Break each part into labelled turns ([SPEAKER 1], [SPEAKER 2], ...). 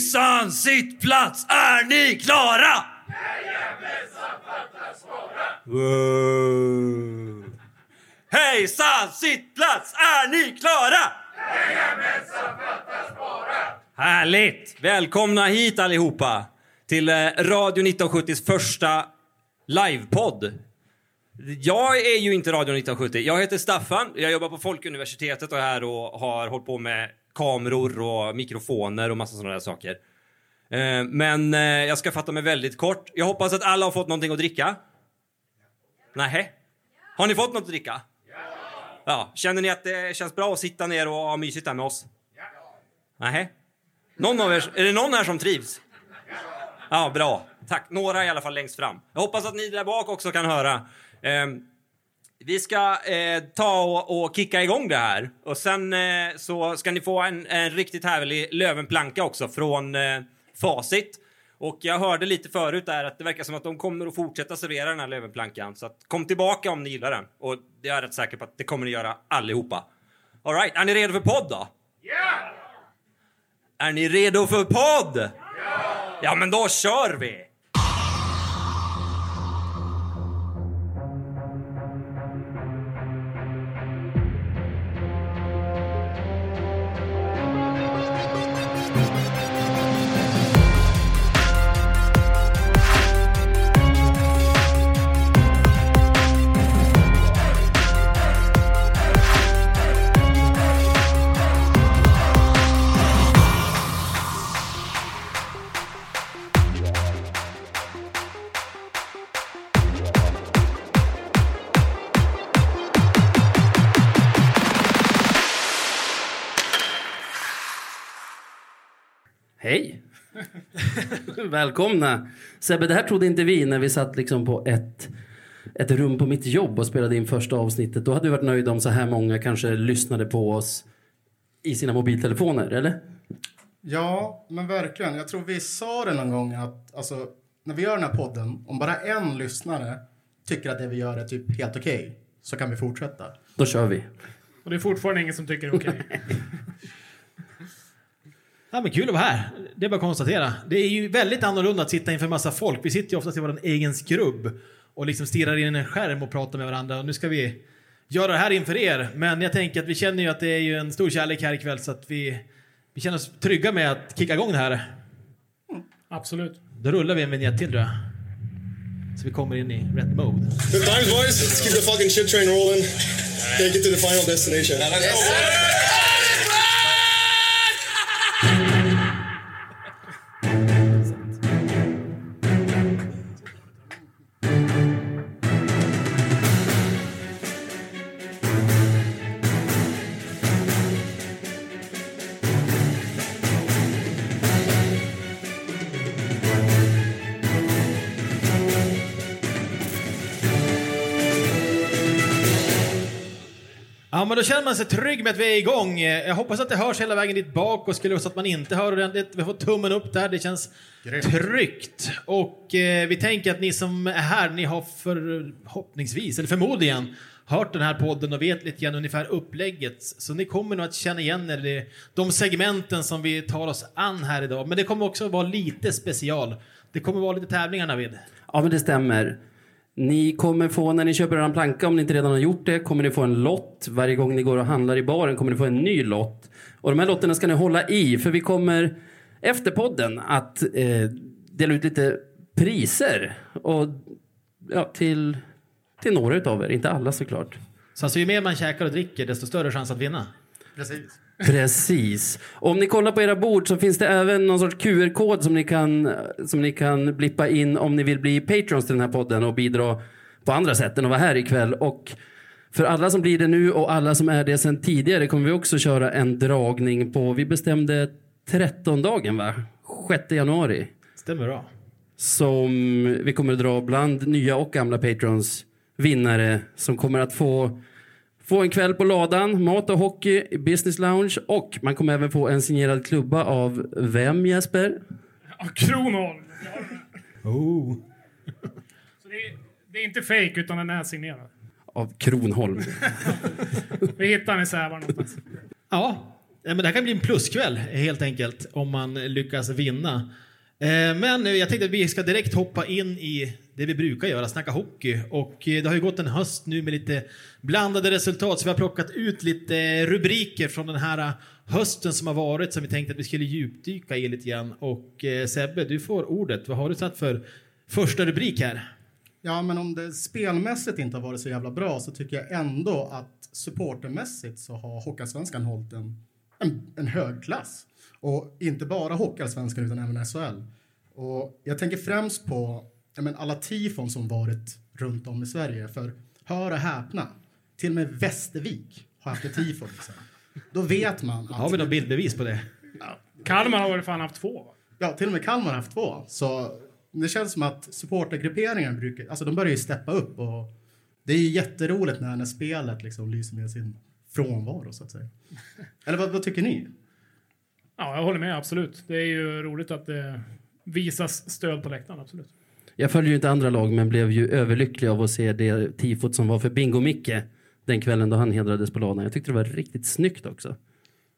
[SPEAKER 1] Hejsan sittplats, är ni klara? Wow. Hejsan sittplats, är ni klara? Härligt! Välkomna hit allihopa till eh, Radio 1970s första livepodd. Jag är ju inte Radio 1970. Jag heter Staffan, jag jobbar på Folkuniversitetet och är här och har hållit på med kameror och mikrofoner och massa sådana där saker. Eh, men eh, jag ska fatta mig väldigt kort. Jag hoppas att alla har fått någonting att dricka. Nej. Har ni fått något att dricka? Ja. Känner ni att det känns bra att sitta ner och ha mysigt här med oss? Nej. Någon av er, är det någon här som trivs? Ja, bra. Tack. Några i alla fall längst fram. Jag hoppas att ni där bak också kan höra. Ehm, vi ska eh, ta och, och kicka igång det här. Och sen eh, så ska ni få en, en riktigt härlig Lövenplanka också från eh, Facit. Och jag hörde lite förut där att det verkar som att de kommer att fortsätta servera den här Lövenplankan. Så att kom tillbaka om ni gillar den. Och det är jag rätt säker på att det kommer ni göra allihopa. All right, är ni redo för podd då? Ja! Är ni redo för podd? Ja! Ja, men då kör vi!
[SPEAKER 2] Hej! Välkomna! Sebbe, det här trodde inte vi när vi satt liksom på ett, ett rum på mitt jobb och spelade in första avsnittet. Då hade vi varit nöjda om så här många kanske lyssnade på oss i sina mobiltelefoner, eller?
[SPEAKER 3] Ja, men verkligen. Jag tror vi sa det någon gång att alltså, när vi gör den här podden, om bara en lyssnare tycker att det vi gör är typ helt okej, så kan vi fortsätta.
[SPEAKER 2] Då kör vi.
[SPEAKER 4] Och det är fortfarande ingen som tycker det är okej. ja, men kul att vara här. Det är bara att konstatera. Det är ju väldigt annorlunda att sitta inför massa folk. Vi sitter ju oftast i vår egen skrubb och liksom stirrar in i en skärm och pratar med varandra. Och nu ska vi göra det här inför er. Men jag tänker att vi känner ju att det är ju en stor kärlek här ikväll så att vi, vi känner oss trygga med att kicka igång det här.
[SPEAKER 5] Absolut.
[SPEAKER 4] Då rullar vi en vignett till tror jag. Så vi kommer in i rätt mode.
[SPEAKER 6] Good times, boys. Let's keep the fucking shit train rolling. Take it to the final destination.
[SPEAKER 4] Ja, men då känner man sig trygg med att vi är igång. Jag hoppas att det hörs hela vägen dit bak och skulle det vara så att man inte hör ordentligt, vi får tummen upp där. Det känns tryggt. Och eh, vi tänker att ni som är här, ni har förhoppningsvis, eller förmodligen, hört den här podden och vet lite grann ungefär upplägget. Så ni kommer nog att känna igen er i de segmenten som vi tar oss an här idag. Men det kommer också vara lite special. Det kommer vara lite tävlingar Navid.
[SPEAKER 2] Ja, men det stämmer. Ni kommer få, när ni köper en planka, om ni inte redan har gjort det, kommer ni få en lott. Varje gång ni går och handlar i baren kommer ni få en ny lott. Och de här lotterna ska ni hålla i, för vi kommer efter podden att eh, dela ut lite priser. Och, ja, till, till några utav er, inte alla såklart.
[SPEAKER 4] Så alltså, ju mer man käkar och dricker, desto större chans att vinna.
[SPEAKER 3] Precis.
[SPEAKER 2] Precis. Om ni kollar på era bord så finns det även någon sorts QR-kod som ni kan, som ni kan blippa in om ni vill bli patrons till den här podden och bidra på andra sätt än att vara här ikväll. Och för alla som blir det nu och alla som är det sedan tidigare kommer vi också köra en dragning på, vi bestämde 13-dagen va? 6 januari.
[SPEAKER 4] Stämmer bra.
[SPEAKER 2] Som vi kommer att dra bland nya och gamla patrons vinnare som kommer att få Få en kväll på ladan, mat och hockey business lounge och man kommer även få en signerad klubba av vem Jesper?
[SPEAKER 5] Ja, Kronholm.
[SPEAKER 4] Oh.
[SPEAKER 5] Så det, är, det är inte fake utan den är signerad.
[SPEAKER 2] Av Kronholm.
[SPEAKER 5] Vi hittar den i Sävar någonstans.
[SPEAKER 4] Ja, Ja, men det här kan bli en pluskväll helt enkelt om man lyckas vinna. Eh, Men jag tänkte att vi ska direkt hoppa in i det vi brukar göra, snacka hockey. Och eh, det har ju gått en höst nu med lite blandade resultat så vi har plockat ut lite rubriker från den här eh, hösten som har varit som vi tänkte att vi skulle djupdyka i lite grann. Och eh, Sebbe, du får ordet. Vad har du satt för första rubrik här?
[SPEAKER 3] Ja, men om det spelmässigt inte har varit så jävla bra så tycker jag ändå att supportermässigt så har Hockeyallsvenskan hållit en, en, en hög klass. Och inte bara Hockeyallsvenskan utan även SHL. Och jag tänker främst på ja, men alla tifon som varit runt om i Sverige. För hör och häpna, till och med Västervik har haft ett tifo. Liksom. Då vet man att...
[SPEAKER 4] Har vi något bildbevis på det?
[SPEAKER 5] Kalmar har väl fan haft två?
[SPEAKER 3] Ja, till och med Kalmar har haft två. Så det känns som att supportergrupperingar brukar, alltså de börjar ju steppa upp och det är ju jätteroligt när, när spelet liksom lyser med sin frånvaro så att säga. Eller vad, vad tycker ni?
[SPEAKER 5] Ja, jag håller med, absolut. Det är ju roligt att det visas stöd på läktaren, absolut.
[SPEAKER 2] Jag följer ju inte andra lag men blev ju överlycklig av att se det tifot som var för Bingo-Micke den kvällen då han hedrades på ladan. Jag tyckte det var riktigt snyggt också.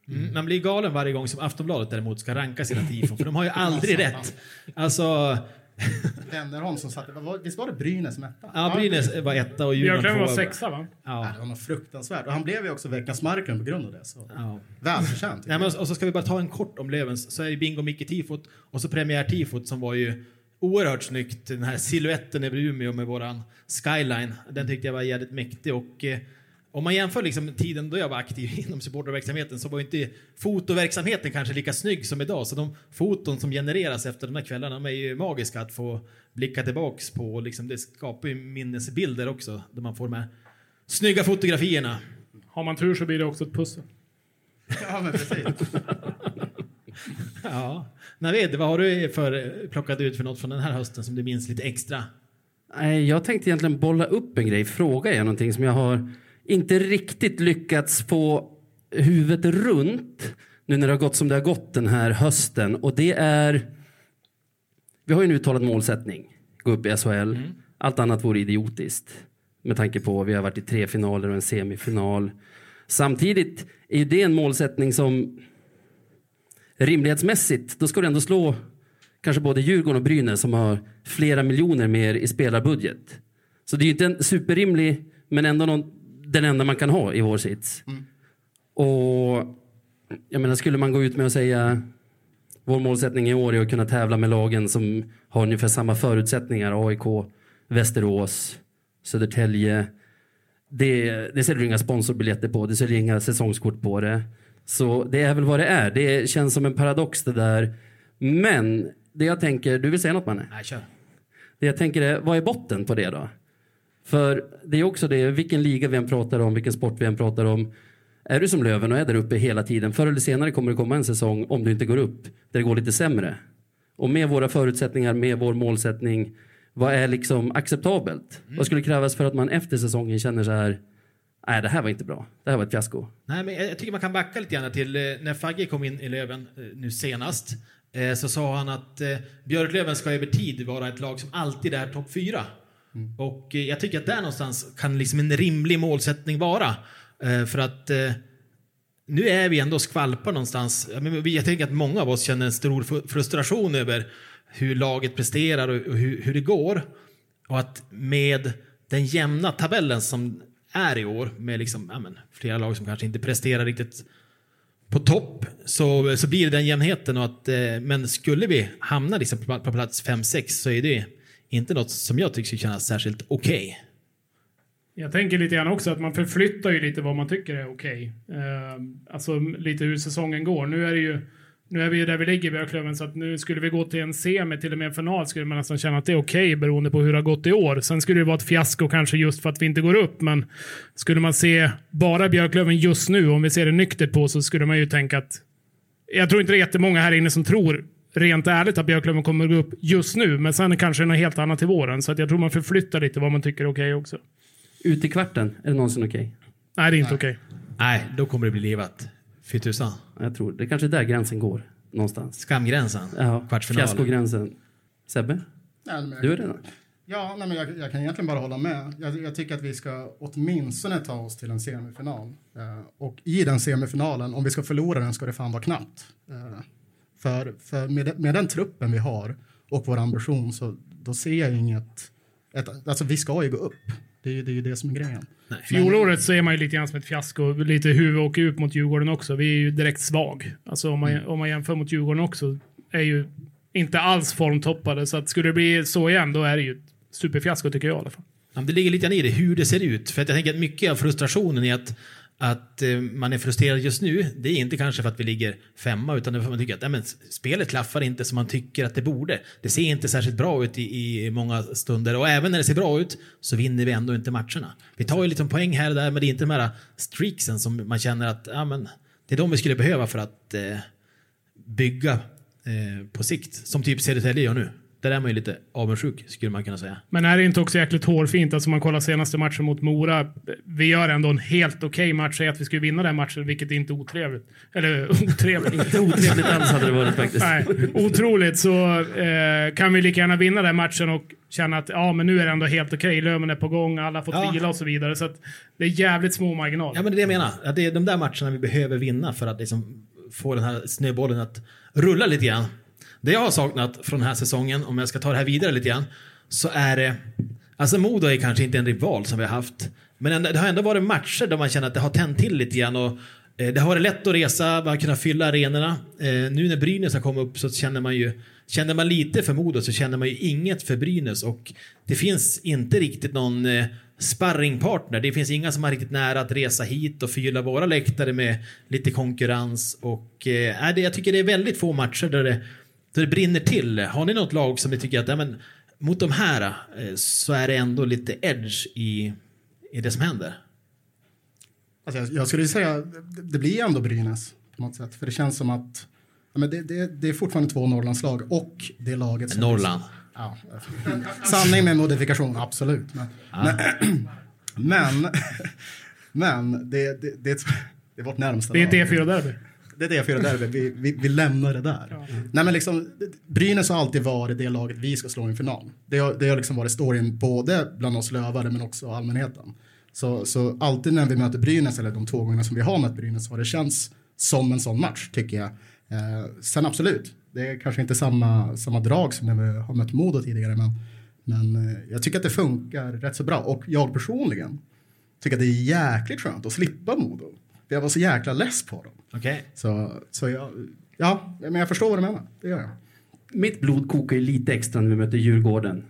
[SPEAKER 4] Mm. Man blir galen varje gång som Aftonbladet däremot ska ranka sina tifon, för de har ju aldrig rätt. Alltså,
[SPEAKER 3] Wennerholm som satte, visst var det Brynäs som etta?
[SPEAKER 4] ja, Brynäs var etta och Djurgården
[SPEAKER 5] Björklöven var
[SPEAKER 4] tvåa.
[SPEAKER 5] sexa, va?
[SPEAKER 3] Ja,
[SPEAKER 4] Ja.
[SPEAKER 3] det var något fruktansvärt. Och han blev ju också veckans Marklund på grund av det. Så.
[SPEAKER 4] Ja.
[SPEAKER 3] Välförtjänt.
[SPEAKER 4] Men, och så ska vi bara ta en kort om Lövens. Så är det Bingo Micke tifot och så premiär-tifot som var ju oerhört snyggt. Den här siluetten över Umeå med våran skyline. Den tyckte jag var jävligt mäktig och eh, om man jämför liksom tiden då jag var aktiv inom supporterverksamheten så var inte fotoverksamheten kanske lika snygg som idag. Så de foton som genereras efter de här kvällarna de är ju magiska att få blicka tillbaks på. Liksom det skapar ju minnesbilder också där man får de här snygga fotografierna.
[SPEAKER 5] Har man tur så blir det också ett pussel.
[SPEAKER 3] Ja, men precis.
[SPEAKER 4] Ja. Navid, vad har du för, plockat ut för något från den här hösten som du minns lite extra?
[SPEAKER 2] Jag tänkte egentligen bolla upp en grej, fråga er någonting som jag har inte riktigt lyckats få huvudet runt nu när det har gått som det har gått den här hösten. Och det är... Vi har ju en uttalad målsättning, gå upp i SHL. Allt annat vore idiotiskt med tanke på att vi har varit i tre finaler och en semifinal. Samtidigt är det en målsättning som rimlighetsmässigt, då ska du ändå slå kanske både Djurgården och Brynäs som har flera miljoner mer i spelarbudget. Så det är ju inte en superrimlig, men ändå någon, den enda man kan ha i vår sits. Och jag menar, skulle man gå ut med och säga vår målsättning i år är att kunna tävla med lagen som har ungefär samma förutsättningar. AIK, Västerås, Södertälje. Det, det säljer inga sponsorbiljetter på, det säljer inga säsongskort på det. Så det är väl vad det är. Det känns som en paradox det där. Men det jag tänker, du vill säga något Manne?
[SPEAKER 4] Nej, kör.
[SPEAKER 2] Det jag tänker är, vad är botten på det då? För det är också det, vilken liga vi än pratar om, vilken sport vi än pratar om. Är du som Löven och är där uppe hela tiden, förr eller senare kommer det komma en säsong, om du inte går upp, där det går lite sämre. Och med våra förutsättningar, med vår målsättning, vad är liksom acceptabelt? Vad skulle krävas för att man efter säsongen känner så här, nej det här var inte bra, det här var ett fiasko.
[SPEAKER 4] Nej, men jag, tycker man kan backa lite grann till eh, när Fagge kom in i Löven eh, nu senast. Eh, så sa han att Björklöven ska över tid vara ett lag som alltid är topp fyra. Och eh, jag tycker att där någonstans kan liksom en rimlig målsättning vara. För att nu är vi ändå skvalpar någonstans. Jag, tänker att många av oss känner en stor frustration över hur laget presterar och, och hur det går. Och att med den jämna tabellen som är i år, med liksom, ja, men, flera lag som kanske inte presterar riktigt på topp, så, så blir det den jämnheten. Och att, eh, men skulle vi hamna liksom på, på plats 5-6 så är det inte något som jag tycker skulle kännas särskilt okej.
[SPEAKER 5] Jag tänker lite grann också att man förflyttar ju lite vad man tycker är okej. Eh, alltså lite hur säsongen går. Nu är det ju nu är vi ju där vi ligger i Björklöven så att nu skulle vi gå till en semi, till och med en final, skulle man nästan känna att det är okej beroende på hur det har gått i år. Sen skulle det vara ett fiasko kanske just för att vi inte går upp, men skulle man se bara Björklöven just nu, om vi ser det nyktert på, så skulle man ju tänka att jag tror inte det är jättemånga här inne som tror rent ärligt att Björklöven kommer att gå upp just nu, men sen kanske något helt annat till våren. Så att jag tror man förflyttar lite vad man tycker är okej också.
[SPEAKER 2] Ut i kvarten, är det någonsin okej?
[SPEAKER 5] Nej, det är inte okej.
[SPEAKER 4] Nej, då kommer det bli livat. Fy tusan.
[SPEAKER 2] Jag tror det är kanske är där gränsen går, någonstans.
[SPEAKER 4] Skamgränsen.
[SPEAKER 2] Ja,
[SPEAKER 4] Kvartsfinal.
[SPEAKER 2] fiaskogränsen. Sebbe,
[SPEAKER 3] Nej, men
[SPEAKER 2] du är redan.
[SPEAKER 3] Ja, nej, men jag, jag kan egentligen bara hålla med. Jag, jag tycker att vi ska åtminstone ta oss till en semifinal. Eh, och i den semifinalen, om vi ska förlora den, ska det fan vara knappt. Eh, för för med, med den truppen vi har och vår ambition så då ser jag inget... Ett, alltså vi ska ju gå upp. Det är ju det, är ju det som är grejen.
[SPEAKER 5] Fjolåret så är man ju lite grann som ett fiasko. Lite huvud åker ut mot Djurgården också. Vi är ju direkt svag. Alltså om man, om man jämför mot Djurgården också är ju inte alls formtoppade. Så att skulle det bli så igen, då är det ju ett superfiasko tycker jag i alla fall.
[SPEAKER 4] Ja, det ligger lite grann i det, hur det ser ut. För att jag tänker att mycket av frustrationen är att, att eh, man är frustrerad just nu. Det är inte kanske för att vi ligger femma, utan det är för att man tycker att nej, men, spelet klaffar inte som man tycker att det borde. Det ser inte särskilt bra ut i, i många stunder. Och även när det ser bra ut så vinner vi ändå inte matcherna. Vi tar ju lite poäng här och där, men det är inte de här streaksen som man känner att ja, men, det är de vi skulle behöva för att eh, bygga eh, på sikt. Som typ Södertälje gör nu. Där är man ju lite avundsjuk, skulle man kunna säga.
[SPEAKER 5] Men är det inte också jäkligt hårfint? Alltså man kollar senaste matchen mot Mora. Vi gör ändå en helt okej okay match. Säger att vi skulle vinna den matchen, vilket är inte otrevligt. Eller otrevligt.
[SPEAKER 2] inte otrevligt alls hade det varit faktiskt.
[SPEAKER 5] Nej, otroligt så eh, kan vi lika gärna vinna den matchen och känna att ja, men nu är det ändå helt okej. Okay. Löven är på gång, alla har fått
[SPEAKER 4] Ja.
[SPEAKER 5] vila och så vidare. Så det är jävligt små marginaler.
[SPEAKER 4] Ja, men det är det jag menar. Att det är de där matcherna vi behöver vinna för att liksom få den här snöbollen att rulla lite grann. Det jag har saknat från den här säsongen, om jag ska ta det här vidare lite grann, så är det... Alltså Modo är kanske inte en rival som vi har haft. Men det har ändå varit matcher där man känner att det har tänt till lite grann. Och, eh, det har varit lätt att resa, man har kunnat fylla arenorna. Eh, nu när Brynäs har kommit upp så känner man ju... Känner man lite för Modo så känner man ju inget för Brynäs. Och det finns inte riktigt någon eh, sparringpartner. Det finns inga som har riktigt nära att resa hit och fylla våra läktare med lite konkurrens. Och eh, äh, det, jag tycker det är väldigt få matcher där det, där det brinner till. Har ni något lag som ni tycker att ja, men, mot de här eh, så är det ändå lite edge i, i det som händer?
[SPEAKER 3] Alltså jag, jag skulle säga det, det blir ändå Brynäs på något sätt. För det känns som att ja, men det, det, det är fortfarande två Norrlandslag och det laget som...
[SPEAKER 4] Norrland.
[SPEAKER 3] Ja, sanning med modifikation, absolut. Men, men, men, men det, det, det, det är vårt närmsta
[SPEAKER 5] Det är ett E4-derby.
[SPEAKER 3] Det är det jag får göra där. Vi, vi, vi lämnar det där. Nej, men liksom, Brynäs har alltid varit det laget vi ska slå i en final. Det har, det har liksom varit storyn både bland oss lövare men också allmänheten. Så, så alltid när vi möter Brynäs, eller de två gångerna som vi har mött Brynäs, har det känts som en sån match tycker jag. Eh, sen absolut, det är kanske inte samma, samma drag som när vi har mött Modo tidigare men, men eh, jag tycker att det funkar rätt så bra. Och jag personligen tycker att det är jäkligt skönt att slippa Modo. För jag var så jäkla less på dem.
[SPEAKER 4] Okej.
[SPEAKER 3] Så, så jag, ja, men jag förstår vad du menar. Det gör jag.
[SPEAKER 2] Mitt blod kokar ju lite extra när vi mötte Djurgården.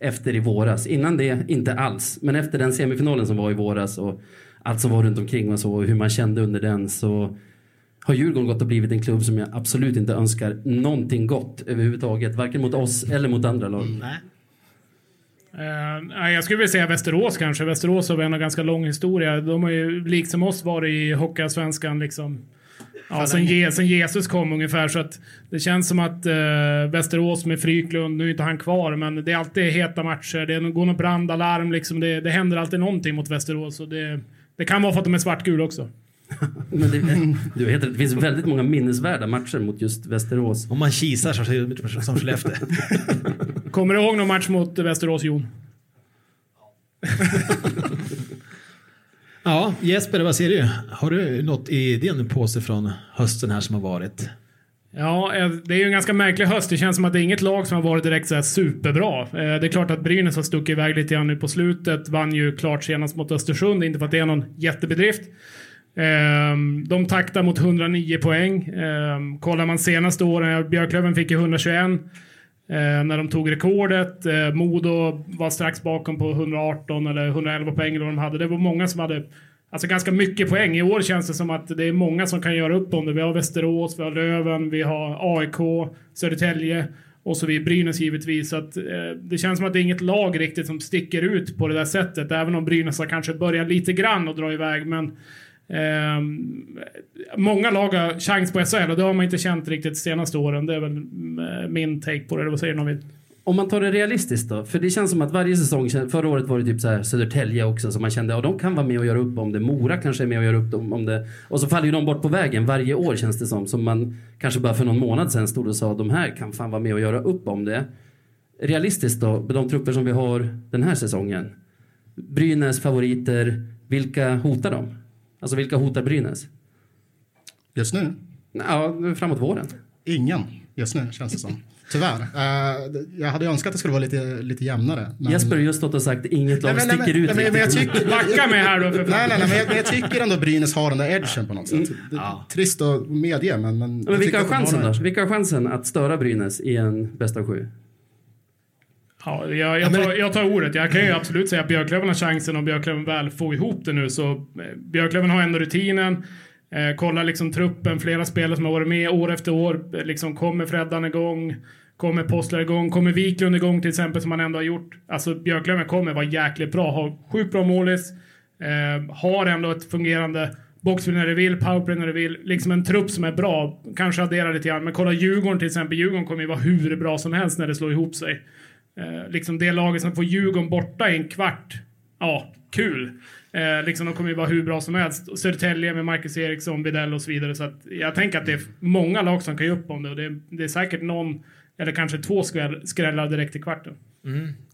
[SPEAKER 2] Efter i våras. Innan det, inte alls. Men efter den semifinalen som var i våras och allt som var runt omkring och så och hur man kände under den så har Djurgården gått och blivit en klubb som jag absolut inte önskar någonting gott överhuvudtaget. Varken mot oss eller mot andra lag.
[SPEAKER 4] Nej.
[SPEAKER 5] Nej, jag skulle vilja säga Västerås kanske. Västerås har en ganska lång historia. De har ju likt som oss varit i Hockeyallsvenskan liksom. Ja, sen, Je- sen Jesus kom ungefär. Så att det känns som att eh, Västerås med Fryklund, nu är inte han kvar, men det är alltid heta matcher. Det går något brandalarm liksom. Det, det händer alltid någonting mot Västerås. Och det, det kan vara för att de är svartgula också.
[SPEAKER 2] Men det, du vet, det finns väldigt många minnesvärda matcher mot just Västerås.
[SPEAKER 4] Om man kisar så ser det ut som Skellefteå.
[SPEAKER 5] Kommer du ihåg någon match mot Västerås, Jon?
[SPEAKER 4] ja, Jesper, vad säger du? Har du något i din påse från hösten här som har varit?
[SPEAKER 5] Ja, eh, det är ju en ganska märklig höst. Det känns som att det är inget lag som har varit direkt så här superbra. Eh, Det är klart att Brynäs har stuckit iväg lite grann nu på slutet. Vann ju klart senast mot Östersund, inte för att det är någon jättebedrift. Ehm, de taktar mot 109 poäng. Ehm, kollar man senaste åren, Björklöven fick ju 121 eh, när de tog rekordet. Eh, Modo var strax bakom på 118 eller 111 poäng eller vad de hade. Det var många som hade Alltså ganska mycket poäng. I år känns det som att det är många som kan göra upp om det. Vi har Västerås, vi har Löven, vi har AIK, Södertälje och så vidare. Brynäs givetvis. Så att, eh, det känns som att det är inget lag riktigt som sticker ut på det där sättet. Även om Brynäs har kanske börjat lite grann och dra iväg. Men Eh, många lag har chans på SHL och det har man inte känt riktigt de senaste åren. Det är väl eh, min take på det. Eller Vad säger någon?
[SPEAKER 2] Om man tar det realistiskt då? För det känns som att varje säsong, förra året var det typ så här Södertälje också som man kände, ja de kan vara med och göra upp om det. Mora kanske är med och gör upp om om det. Och så faller ju de bort på vägen varje år känns det som. Som man kanske bara för någon månad sedan stod och sa, de här kan fan vara med och göra upp om det. realistiskt då, med de trupper som vi har den här säsongen. Brynäs favoriter, vilka hotar dem? Alltså vilka hotar Brynäs?
[SPEAKER 3] Just nu,
[SPEAKER 2] Ja, framåt våren.
[SPEAKER 3] ingen just nu känns det som. Tyvärr. Eh, jag hade önskat att det skulle vara lite, lite jämnare. men-
[SPEAKER 2] Jesper har just stått och sagt inget lag
[SPEAKER 3] Nej, men-
[SPEAKER 2] sticker
[SPEAKER 3] nej,
[SPEAKER 2] ut
[SPEAKER 3] men- jag tycker-
[SPEAKER 5] Backa med här då för.
[SPEAKER 3] Nej, nej, nej, men jag, men jag tycker ändå Brynäs har den där edgen på något sätt.
[SPEAKER 2] Mm.
[SPEAKER 3] Det, är Trist att medge, men... Men,
[SPEAKER 2] Men vilka har chansen då? Vilka har chansen att störa Brynäs i en bäst av sju?
[SPEAKER 5] Ja, jag, jag, tar, jag tar ordet. Jag kan ju absolut säga att Björklöven har chansen om Björklöven väl får ihop det nu. Så eh, Björklöven har ändå rutinen. Eh, kolla liksom truppen, flera spelare som har varit med år efter år. Eh, liksom kommer Freddan igång? Kommer Postler igång? Kommer Wiklund igång till exempel som han ändå har gjort? Alltså Björklöven kommer vara jäkligt bra. Har sjukt bra målis. Eh, har ändå ett fungerande boxplay när det vill, powerplay när det vill. Liksom en trupp som är bra. Kanske addera lite grann. Men kolla Djurgården till exempel. Djurgården kommer ju vara hur bra som helst när det slår ihop sig. Eh, liksom det laget som får Djurgården borta i en kvart. Ja, kul. Eh, liksom de kommer ju vara hur bra som helst. Södertälje med Marcus Eriksson, Widell och så vidare. Så jag tänker att det är många lag som kan ge upp om det. Och det, är, det är säkert någon, eller kanske två skräll, skrällar direkt i kvarten.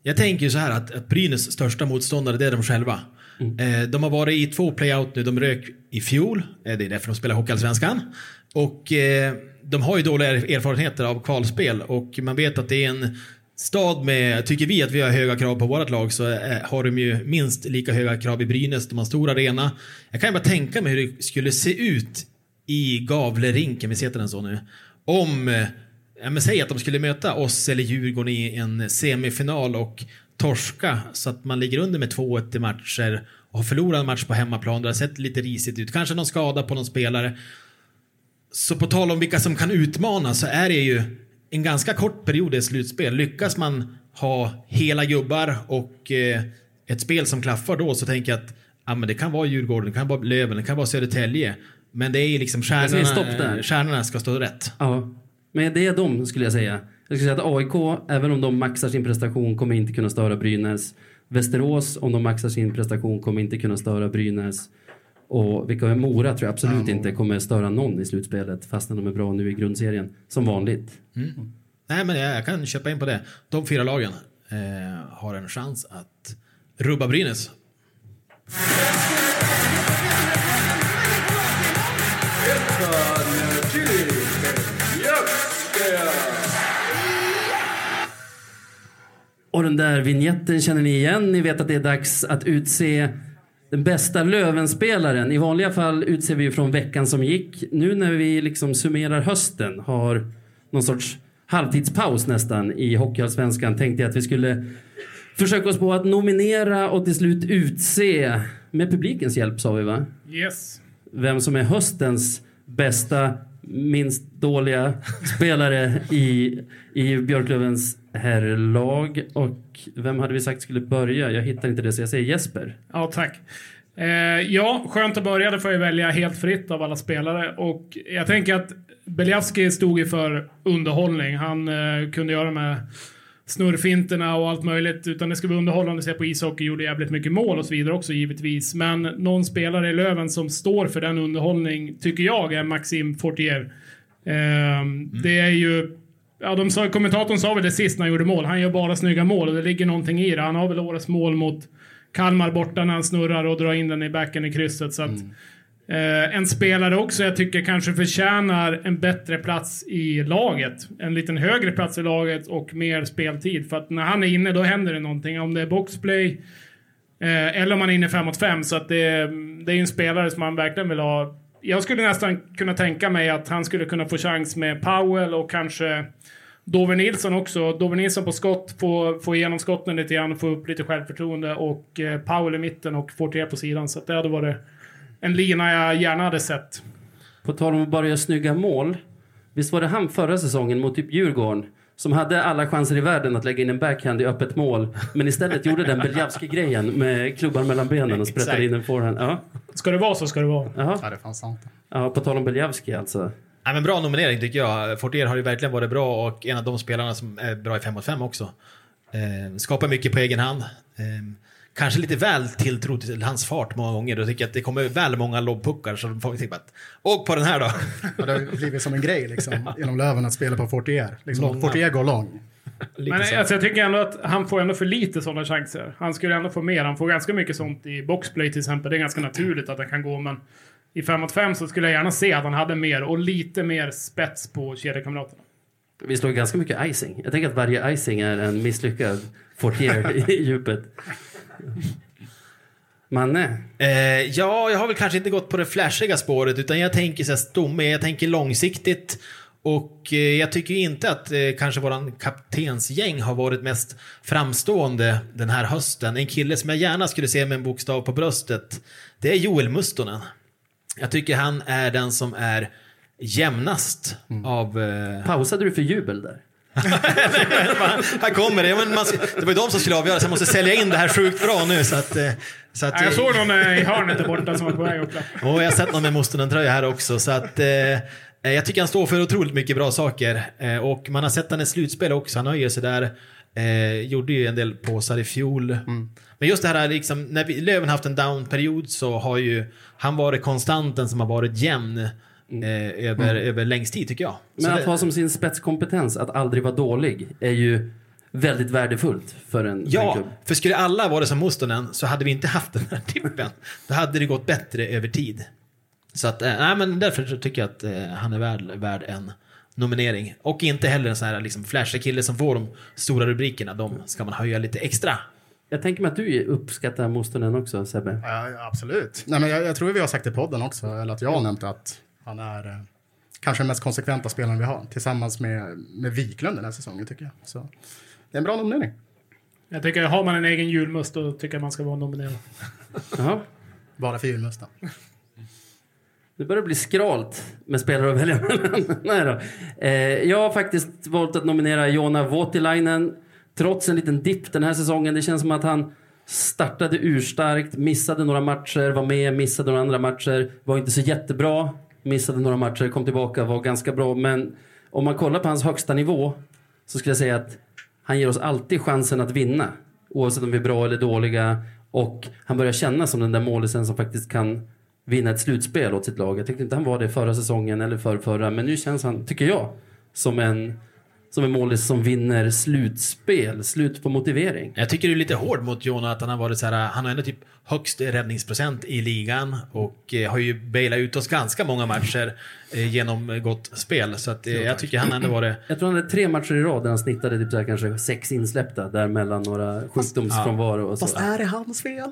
[SPEAKER 4] Jag tänker så här att, att Brynäs största motståndare, det är de själva. Eh, de har varit i två playout nu. De rök i fjol. Eh, det är därför de spelar Hockeyallsvenskan. Och eh, de har ju dåliga er- erfarenheter av kvalspel och man vet att det är en stad med, tycker vi att vi har höga krav på vårt lag så eh, har de ju minst lika höga krav i Brynäs. De har en stor arena. Jag kan ju bara tänka mig hur det skulle se ut i Gavlerinken, vi heter den så nu, om eh, Ja, men säg att de skulle möta oss eller Djurgården i en semifinal och torska så att man ligger under med 2-1 i matcher och har förlorat en match på hemmaplan. Det har sett lite risigt ut. Kanske någon skada på någon spelare. Så på tal om vilka som kan utmana så är det ju en ganska kort period i slutspel. Lyckas man ha hela gubbar och eh, ett spel som klaffar då så tänker jag att ja, men det kan vara Djurgården, det kan vara Löven, det kan vara Södertälje. Men det är liksom stjärnorna, stjärnorna ska stå rätt.
[SPEAKER 2] Ja, men det är de skulle jag säga. Jag skulle säga att AIK, även om de maxar sin prestation, kommer inte kunna störa Brynäs. Västerås, om de maxar sin prestation, kommer inte kunna störa Brynäs. Och vilka är Mora tror jag absolut inte kommer störa någon i slutspelet, fastän de är bra nu i grundserien. Som vanligt.
[SPEAKER 4] Nej, men jag, jag kan köpa in på det. De fyra lagen eh, har en chans att rubba Brynäs.
[SPEAKER 2] Och den där vignetten känner ni igen. Ni vet att det är dags att utse den bästa Lövenspelaren. I vanliga fall utser vi ju från veckan som gick. Nu när vi liksom summerar hösten, har någon sorts halvtidspaus nästan i Hockeyallsvenskan, tänkte jag att vi skulle försöka oss på att nominera och till slut utse, med publikens hjälp sa vi va?
[SPEAKER 5] Yes.
[SPEAKER 2] vem som är höstens bästa, minst dåliga spelare i, i Björklövens herrlag. Och vem hade vi sagt skulle börja? Jag hittar inte det, så jag säger Jesper.
[SPEAKER 5] Ja, tack. Eh, ja, skönt att börja. Det får jag välja helt fritt av alla spelare. Och jag tänker att Beliavski stod ju för underhållning. Han eh, kunde göra med snurrfinterna och allt möjligt. Utan det ska vara underhållande att se på ishockey. Gjorde jävligt mycket mål och så vidare också givetvis. Men någon spelare i Löven som står för den underhållning tycker jag är Maxim Fortier. Eh, Det är ju Ja, de sa, kommentatorn sa väl det sist när han gjorde mål. Han gör bara snygga mål och det ligger någonting i det. Han har väl årets mål mot Kalmar borta när han snurrar och drar in den i backen i krysset. Så att, eh, en spelare också jag tycker kanske förtjänar en bättre plats i laget. En liten högre plats i laget och mer speltid. För att när han är inne då händer det någonting. Om det är boxplay eh, eller om han är inne 5 mot 5. Så att det, det är ju en spelare som man verkligen vill ha. Jag skulle nästan kunna tänka mig att han skulle kunna få chans med Powell och kanske Dover Nilsson också. Dover Nilsson på skott, få, få igenom skotten lite grann, få upp lite självförtroende och eh, Powell i mitten och Fortier på sidan. Så att det hade varit en lina jag gärna hade sett.
[SPEAKER 2] På tal om att bara göra snygga mål. Visst var det han förra säsongen mot typ Djurgården som hade alla chanser i världen att lägga in en backhand i öppet mål men istället gjorde den Beljavski-grejen med klubban mellan benen och sprättade in en forehand. Ja.
[SPEAKER 5] Ska det vara så ska det vara.
[SPEAKER 2] Jaha.
[SPEAKER 3] Ja, det är fan sant.
[SPEAKER 2] Ja, på tal om Beljavski alltså.
[SPEAKER 4] Nej, men bra nominering tycker jag. Fortier har ju verkligen varit bra och en av de spelarna som är bra i 5 mot 5 också. Eh, skapar mycket på egen hand. Eh, kanske lite väl tilltro till hans fart många gånger. Då tycker jag att det kommer väl många lobbpuckar så får vi tänka att åk på den här då.
[SPEAKER 3] Ja, det har blivit som en grej liksom, inom Löven att spela på Fortier. Liksom. Fortier går lång.
[SPEAKER 5] Men
[SPEAKER 4] så.
[SPEAKER 5] alltså, jag tycker ändå att han får ändå för lite sådana chanser. Han skulle ändå få mer. Han får ganska mycket sånt i boxplay till exempel. Det är ganska naturligt att han kan gå, men i 5 mot 5 så skulle jag gärna se att han hade mer och lite mer spets på kedjekamraterna.
[SPEAKER 2] Vi slår ganska mycket icing. Jag tänker att varje icing är en misslyckad Fortier i djupet. Manne,
[SPEAKER 4] Eh, ja, jag har väl kanske inte gått på det flashiga spåret utan jag tänker så här stomme, jag tänker långsiktigt. Och eh, jag tycker inte att eh, kanske våran kaptensgäng har varit mest framstående den här hösten. En kille som jag gärna skulle se med en bokstav på bröstet, det är Joel Mustonen. Jag tycker han är den som är jämnast av... Eh,
[SPEAKER 2] pausade du för jubel där?
[SPEAKER 4] här kommer det. Men man, det var ju de som skulle avgöra så jag måste sälja in det här sjukt bra nu så att... eh, Så att
[SPEAKER 5] Ja, jag såg någon eh, i hörnet där borta som var på väg upp.
[SPEAKER 4] Och jag har sett någon med Mustonen-tröja här också. Så att, eh, jag tycker han står för otroligt mycket bra saker. Eh, och man har sett han i slutspel också. Han höjer sig där. Eh, gjorde ju en del påsar i fjol. Men just det här, liksom, när vi, Löven haft en down-period så har ju han varit konstanten som har varit jämn eh, över, över längst tid tycker jag.
[SPEAKER 2] Men
[SPEAKER 4] Så
[SPEAKER 2] att
[SPEAKER 4] det,
[SPEAKER 2] ha som sin spetskompetens att aldrig vara dålig är ju väldigt värdefullt för en, för en
[SPEAKER 4] Ja,
[SPEAKER 2] klubb.
[SPEAKER 4] för skulle alla vara som Mustonen så hade vi inte haft den här tippen. Då hade det gått bättre över tid. Så att, eh, nej men därför tycker jag att eh, han är värd, värd en nominering. Och inte heller en sån här liksom flashig kille som får de stora rubrikerna. De ska man höja lite extra.
[SPEAKER 2] Jag tänker mig att du uppskattar Mustonen också, Sebbe.
[SPEAKER 3] Ja, ja, absolut. Nej, men jag, jag tror vi har sagt i podden också, eller att jag har nämnt att han är eh, kanske den mest konsekventa spelaren vi har. Tillsammans med, med Wiklund den här säsongen tycker jag. Så det är en bra nominering.
[SPEAKER 5] Jag tycker, har man en egen julmust då tycker jag man ska vara nominerad.
[SPEAKER 2] Jaha.
[SPEAKER 3] Bara för julmusten.
[SPEAKER 2] Det börjar bli skralt med spelare att välja mellan. Nej då. Eh, jag har faktiskt valt att nominera Jona Voutilainen. Trots en liten dipp den här säsongen. Det känns som att han startade urstarkt, missade några matcher, var med, missade några andra matcher. Var inte så jättebra, missade några matcher, kom tillbaka, var ganska bra. Men om man kollar på hans högsta nivå så skulle jag säga att han ger oss alltid chansen att vinna. Oavsett om vi är bra eller dåliga. Och han börjar kännas som den där målisen som faktiskt kan vinna ett slutspel åt sitt lag. Jag tyckte inte han var det förra säsongen eller för förra. Men nu känns han, tycker jag, som en, som en målis som vinner slutspel. Slut på motivering.
[SPEAKER 4] Jag tycker du är lite hård mot Jona att han har varit så här, han har ändå typ högst räddningsprocent i ligan och eh, har ju bailat ut oss ganska många matcher eh, genom gott spel. Så att, eh, jag tycker han ändå varit
[SPEAKER 2] Jag tror han hade tre matcher i rad där han snittade typ så här kanske sex insläppta där mellan några sjukdomsfrånvaro och så.
[SPEAKER 3] Fast är det hans fel?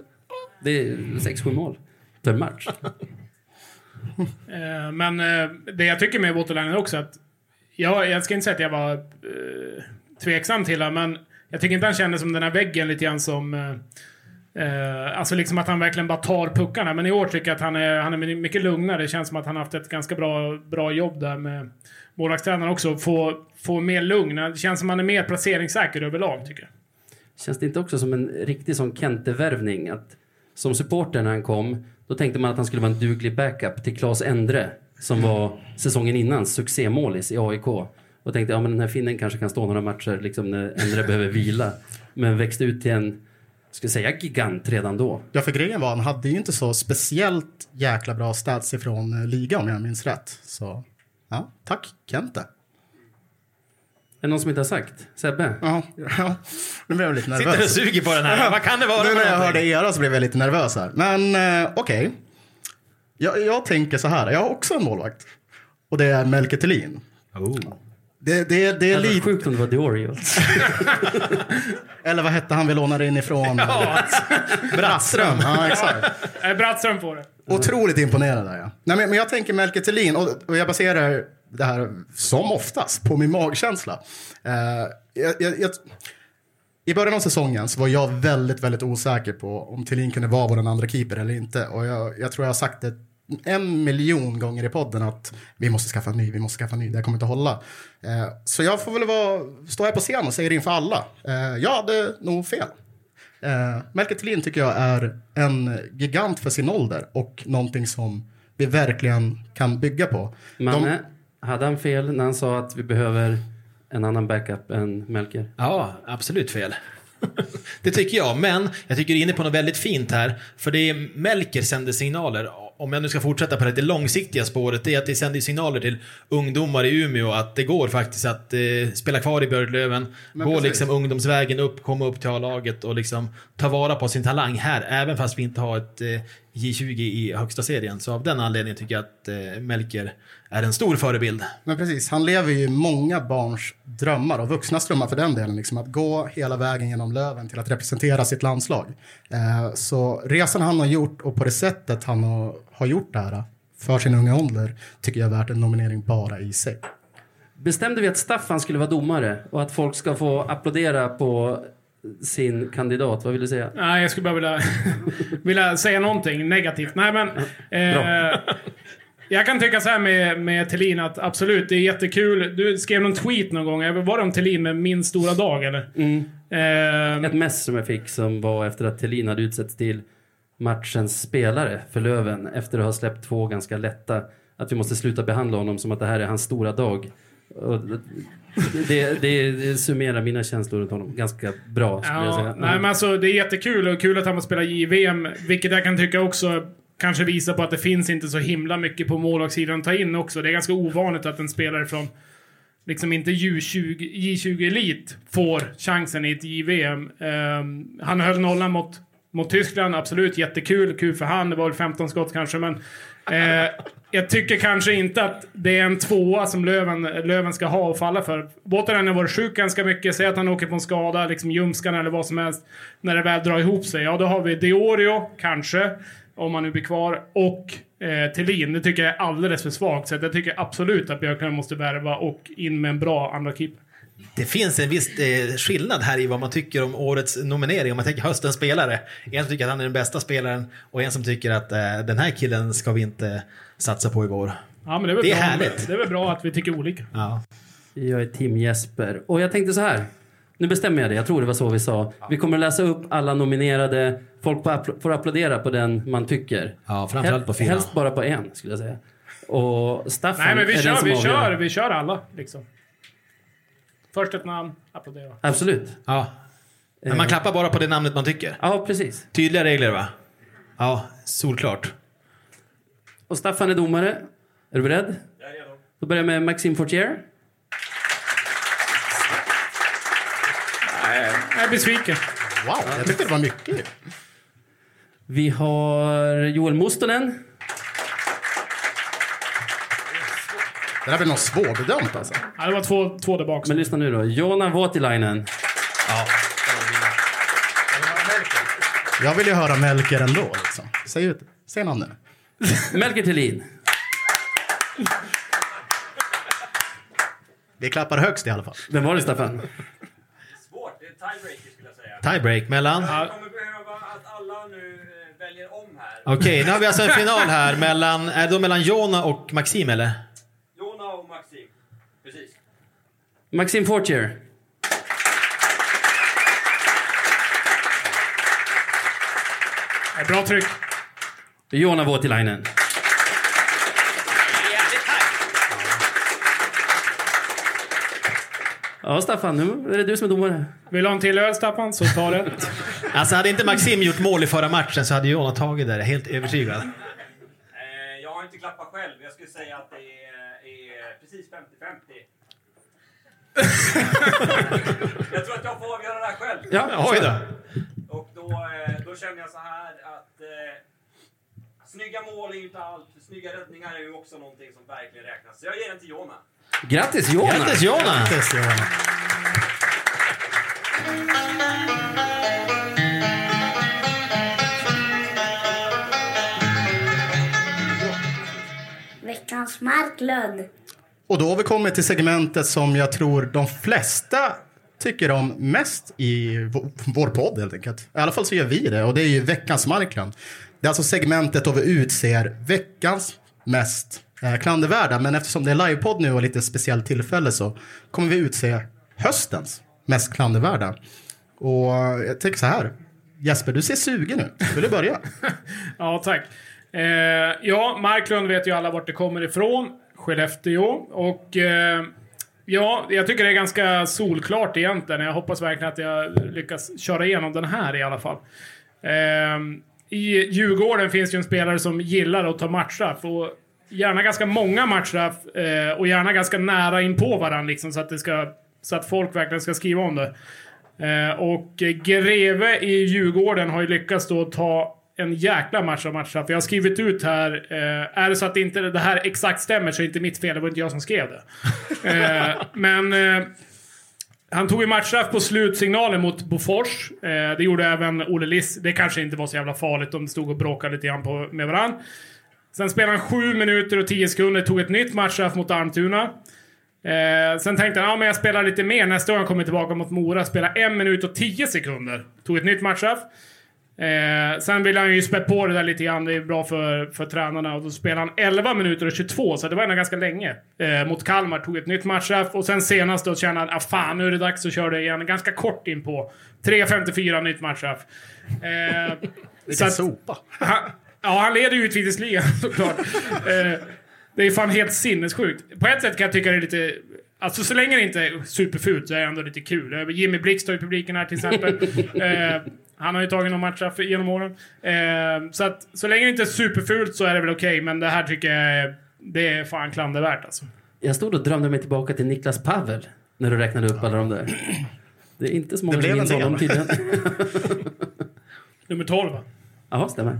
[SPEAKER 2] Det är sex, sju mål per match.
[SPEAKER 5] Men det jag tycker med Waterlinen också att jag, jag ska inte säga att jag var eh, tveksam till honom, men jag tycker inte han kändes som den här väggen lite grann som eh, Eh, alltså liksom att han verkligen bara tar puckarna. Men i år tycker jag att han är, han är mycket lugnare. Det känns som att han har haft ett ganska bra, bra jobb där med målvaktstränaren också. Få, få mer lugn. Det känns som att han är mer placeringssäker överlag tycker jag.
[SPEAKER 2] Känns det inte också som en riktig sån Kente-värvning? Att som supporter när han kom, då tänkte man att han skulle vara en duglig backup till Claes Endre som var säsongen innan succémålis i AIK. Och tänkte ja men den här finnen kanske kan stå några matcher liksom när Endre behöver vila. Men växte ut till en, ska säga gigant redan då.
[SPEAKER 3] Ja, för grejen var, han hade ju inte så speciellt jäkla bra stats ifrån eh, liga om jag minns rätt. Så, ja, tack Kente.
[SPEAKER 2] Är det någon som inte har sagt? Sebbe?
[SPEAKER 3] Ja, ja. nu blev jag lite
[SPEAKER 4] Sitter och
[SPEAKER 3] nervös.
[SPEAKER 4] suger på den här. Vad kan det vara?
[SPEAKER 3] Nu när jag hörde era så blev jag lite nervös här. Men eh, okej. Jag, jag tänker så här, jag har också en målvakt. Och det är Melke Thelin.
[SPEAKER 4] Oh.
[SPEAKER 3] Det, det, det är lite...
[SPEAKER 2] sjukt om det var The Orioles.
[SPEAKER 3] Eller vad hette han vi lånade in ifrån? Brattström. Ja, exakt.
[SPEAKER 5] Brattström får det.
[SPEAKER 3] Otroligt imponerad är jag. Nej, men, men jag tänker Melke Thelin och, och jag baserar det här som oftast på min magkänsla. Eh, jag, jag, jag, I början av säsongen så var jag väldigt, väldigt osäker på om Thelin kunde vara vår andra keeper eller inte. Och jag, jag tror jag har sagt det en miljon gånger i podden att vi måste skaffa en ny, vi måste skaffa en ny, det här kommer inte hålla. Eh, så jag får väl vara, stå här på scen och säga det inför alla. Eh, jag hade nog fel. Eh, Melker Thelin tycker jag är en gigant för sin ålder och någonting som vi verkligen kan bygga på.
[SPEAKER 2] Manne, hade han fel när han sa att vi behöver en annan backup än Melker?
[SPEAKER 4] Ja, absolut fel. Det tycker jag, men jag tycker du är inne på något väldigt fint här. För det är Melker sänder signaler, om jag nu ska fortsätta på det, det långsiktiga spåret, det är att det sänder signaler till ungdomar i Umeå att det går faktiskt att eh, spela kvar i Björklöven, gå
[SPEAKER 3] precis.
[SPEAKER 4] liksom ungdomsvägen upp, komma upp till A-laget och liksom ta vara på sin talang här, även fast vi inte har ett eh, J20 i högsta serien. Så av den anledningen tycker jag att eh, Melker är en stor förebild.
[SPEAKER 3] Men precis, han lever ju många barns drömmar och vuxnas drömmar för den delen. Liksom, att gå hela vägen genom Löven till att representera sitt landslag. Eh, så resan han har gjort och på det sättet han har, har gjort det här för sin unga ålder tycker jag är värt en nominering bara i sig.
[SPEAKER 2] Bestämde vi att Staffan skulle vara domare och att folk ska få applådera på sin kandidat? Vad vill du säga?
[SPEAKER 5] Nej, jag skulle bara vilja, vilja säga någonting negativt. Nej, men... Eh, jag kan tycka så här med, med Thelin att absolut, det är jättekul. Du skrev någon tweet någon gång. Var det om Thelin med min stora dag, eller? Eh,
[SPEAKER 2] Ett mess som jag fick som var efter att Thelin hade utsetts till matchens spelare för Löven efter att ha släppt två ganska lätta. Att vi måste sluta behandla honom som att det här är hans stora dag. Det, det, det summerar mina känslor runt honom ganska bra
[SPEAKER 5] Ja,
[SPEAKER 2] säga.
[SPEAKER 5] nej, men alltså, det är jättekul och kul att han får spela JVM. Vilket jag kan tycka också kanske visar på att det finns inte så himla mycket på målvaktssidan att ta in också. Det är ganska ovanligt att en spelare från liksom inte J20, J20 Elit får chansen i ett JVM. Ehm, han höll nollan mot, mot Tyskland, absolut jättekul. Kul för han, det var väl 15 skott kanske, men eh, jag tycker kanske inte att det är en tvåa som Löven, Löven ska ha och falla för. Båten har varit sjuk ganska mycket, säg att han åker på en skada, liksom ljumskan eller vad som helst. När det väl drar ihop sig, ja då har vi Diorio, kanske, om han nu blir kvar, och eh, Thelin. Det tycker jag är alldeles för svagt, så jag tycker absolut att Björklund måste värva och in med en bra andra keeper.
[SPEAKER 4] Det finns en viss eh, skillnad här i vad man tycker om årets nominering. Om man tänker höstens spelare. En som tycker att han är den bästa spelaren och en som tycker att eh, den här killen ska vi inte satsa på i vår.
[SPEAKER 5] Ja, men det är, väl
[SPEAKER 4] Det är
[SPEAKER 5] bra,
[SPEAKER 4] härligt.
[SPEAKER 5] Det är väl bra att vi tycker olika.
[SPEAKER 4] Ja.
[SPEAKER 2] Jag är Tim Jesper. Och jag tänkte så här. Nu bestämmer jag det. Jag tror det var så vi sa. Vi kommer att läsa upp alla nominerade. Folk får appl- får applådera på den man tycker.
[SPEAKER 4] Ja, framförallt på fyra.
[SPEAKER 2] Helst bara på en, skulle jag säga. Och Staffan
[SPEAKER 5] Nej, men vi
[SPEAKER 2] är den
[SPEAKER 5] kör,
[SPEAKER 2] som
[SPEAKER 5] vi
[SPEAKER 2] avgör.
[SPEAKER 5] kör, vi kör alla liksom. Först ett namn, applådera.
[SPEAKER 2] Absolut.
[SPEAKER 4] ja. Men man klappar bara på det namnet man tycker.
[SPEAKER 2] Ja, precis.
[SPEAKER 4] Tydliga regler va? Ja, solklart.
[SPEAKER 2] Och Staffan är domare. Är du beredd?
[SPEAKER 1] Jag är redo.
[SPEAKER 2] Då börjar jag med Maxime Fortier.
[SPEAKER 5] Jag är besviken.
[SPEAKER 3] Wow, jag tyckte det var mycket.
[SPEAKER 2] Vi har Joel Mustonen.
[SPEAKER 3] Det där blir nog svårbedömt alltså.
[SPEAKER 5] Ja, det var två, två där bak.
[SPEAKER 2] Men lyssna nu då. Joona Voutilainen.
[SPEAKER 3] Jag vill ju höra Melker ändå. Liksom. Säg, ut, säg namnet.
[SPEAKER 2] Melker Thelin.
[SPEAKER 3] Vi klappar högst i alla fall.
[SPEAKER 2] Vem var det, Staffan?
[SPEAKER 1] Svårt. Det är tiebreaker skulle jag säga.
[SPEAKER 4] Tiebreak mellan...
[SPEAKER 1] Jag kommer behöva att alla nu eh, väljer om här.
[SPEAKER 4] Okej, nu har vi alltså en final här mellan... Är det då mellan Jona och Maxim eller?
[SPEAKER 1] Jona och Maxim. Precis.
[SPEAKER 2] Maxime Fortier.
[SPEAKER 5] Bra tryck.
[SPEAKER 2] Joona Voutilainen. Ja, Staffan, nu är det du som är domare.
[SPEAKER 5] Vill du ha en till öl, Staffan, så ta det.
[SPEAKER 4] Alltså hade inte Maxim gjort mål i förra matchen så hade Jona tagit det, helt övertygad.
[SPEAKER 1] Eh, jag har inte klappat själv. Jag skulle säga att det är, är precis 50-50. Jag tror att jag får avgöra det här själv.
[SPEAKER 2] Ja,
[SPEAKER 4] Oj då.
[SPEAKER 1] Och då, eh, då känner jag så här att eh, snygga mål är ju inte allt. Snygga räddningar är ju också någonting som verkligen räknas. Så jag ger den till Jona.
[SPEAKER 2] Grattis Joona!
[SPEAKER 4] Grattis Jona!
[SPEAKER 3] Grattis, Johan.
[SPEAKER 7] Veckans Marklund.
[SPEAKER 3] Och då har vi kommit till segmentet som jag tror de flesta tycker om mest i vår podd helt enkelt. I alla fall så gör vi det och det är ju veckans Marklund. Det är alltså segmentet då vi utser veckans mest eh, klandervärda. Men eftersom det är livepodd nu och lite speciellt tillfälle så kommer vi utse höstens mest klandervärda. Och jag tänker så här. Jesper, du ser sugen ut. Vill du börja?
[SPEAKER 5] Ja, tack. Eh, ja, Marklund vet ju alla vart det kommer ifrån. Skellefteå. Och eh, Ja, jag tycker det är ganska solklart egentligen. Jag hoppas verkligen att jag lyckas köra igenom den här i alla fall. Eh, I Djurgården finns ju en spelare som gillar att ta matchstraff. Och gärna ganska många matchstraff eh, och gärna ganska nära in på varandra liksom, så, att det ska, så att folk verkligen ska skriva om det. Eh, och Greve i Djurgården har ju lyckats då ta en jäkla match av matchstraff. Jag har skrivit ut här, eh, är det så att inte det här exakt stämmer så är det inte mitt fel, det var inte jag som skrev det. Eh, men eh, han tog ju matchstraff på slutsignalen mot Bofors. Eh, det gjorde även Olle Liss. Det kanske inte var så jävla farligt om de stod och bråkade lite grann på, med varandra. Sen spelade han 7 minuter och 10 sekunder, tog ett nytt matchstraff mot Almtuna. Eh, sen tänkte han, ja men jag spelar lite mer nästa gång jag kommer tillbaka mot Mora. Spelar 1 minut och 10 sekunder. Tog ett nytt matchstraff. Eh, sen ville han ju spä på det där lite grann, det är bra för, för tränarna. Och då spelade han 11 minuter och 22, så det var ändå ganska länge. Eh, mot Kalmar, tog ett nytt matchstraff. Och sen senast då kände han, ah, fan nu är det dags att köra det igen. Ganska kort in på 3.54 nytt matchstraff. Eh,
[SPEAKER 3] Vilken sopa.
[SPEAKER 5] han, ja, han leder ju utvisningsligan såklart. eh, det är fan helt sinnessjukt. På ett sätt kan jag tycka det är lite... Alltså så länge det inte är superfult så är det ändå lite kul. Eh, Jimmy Blix står i publiken här till exempel. eh, han har ju tagit någon matchstraff genom åren. Eh, så att så länge det inte är superfult så är det väl okej, men det här tycker jag det är fan klandervärt alltså.
[SPEAKER 2] Jag stod och drömde mig tillbaka till Niklas Pavel när du räknade upp alla de där. Det är inte så många som minns honom tydligen.
[SPEAKER 5] Nummer 12 va?
[SPEAKER 2] Jaha, stämmer.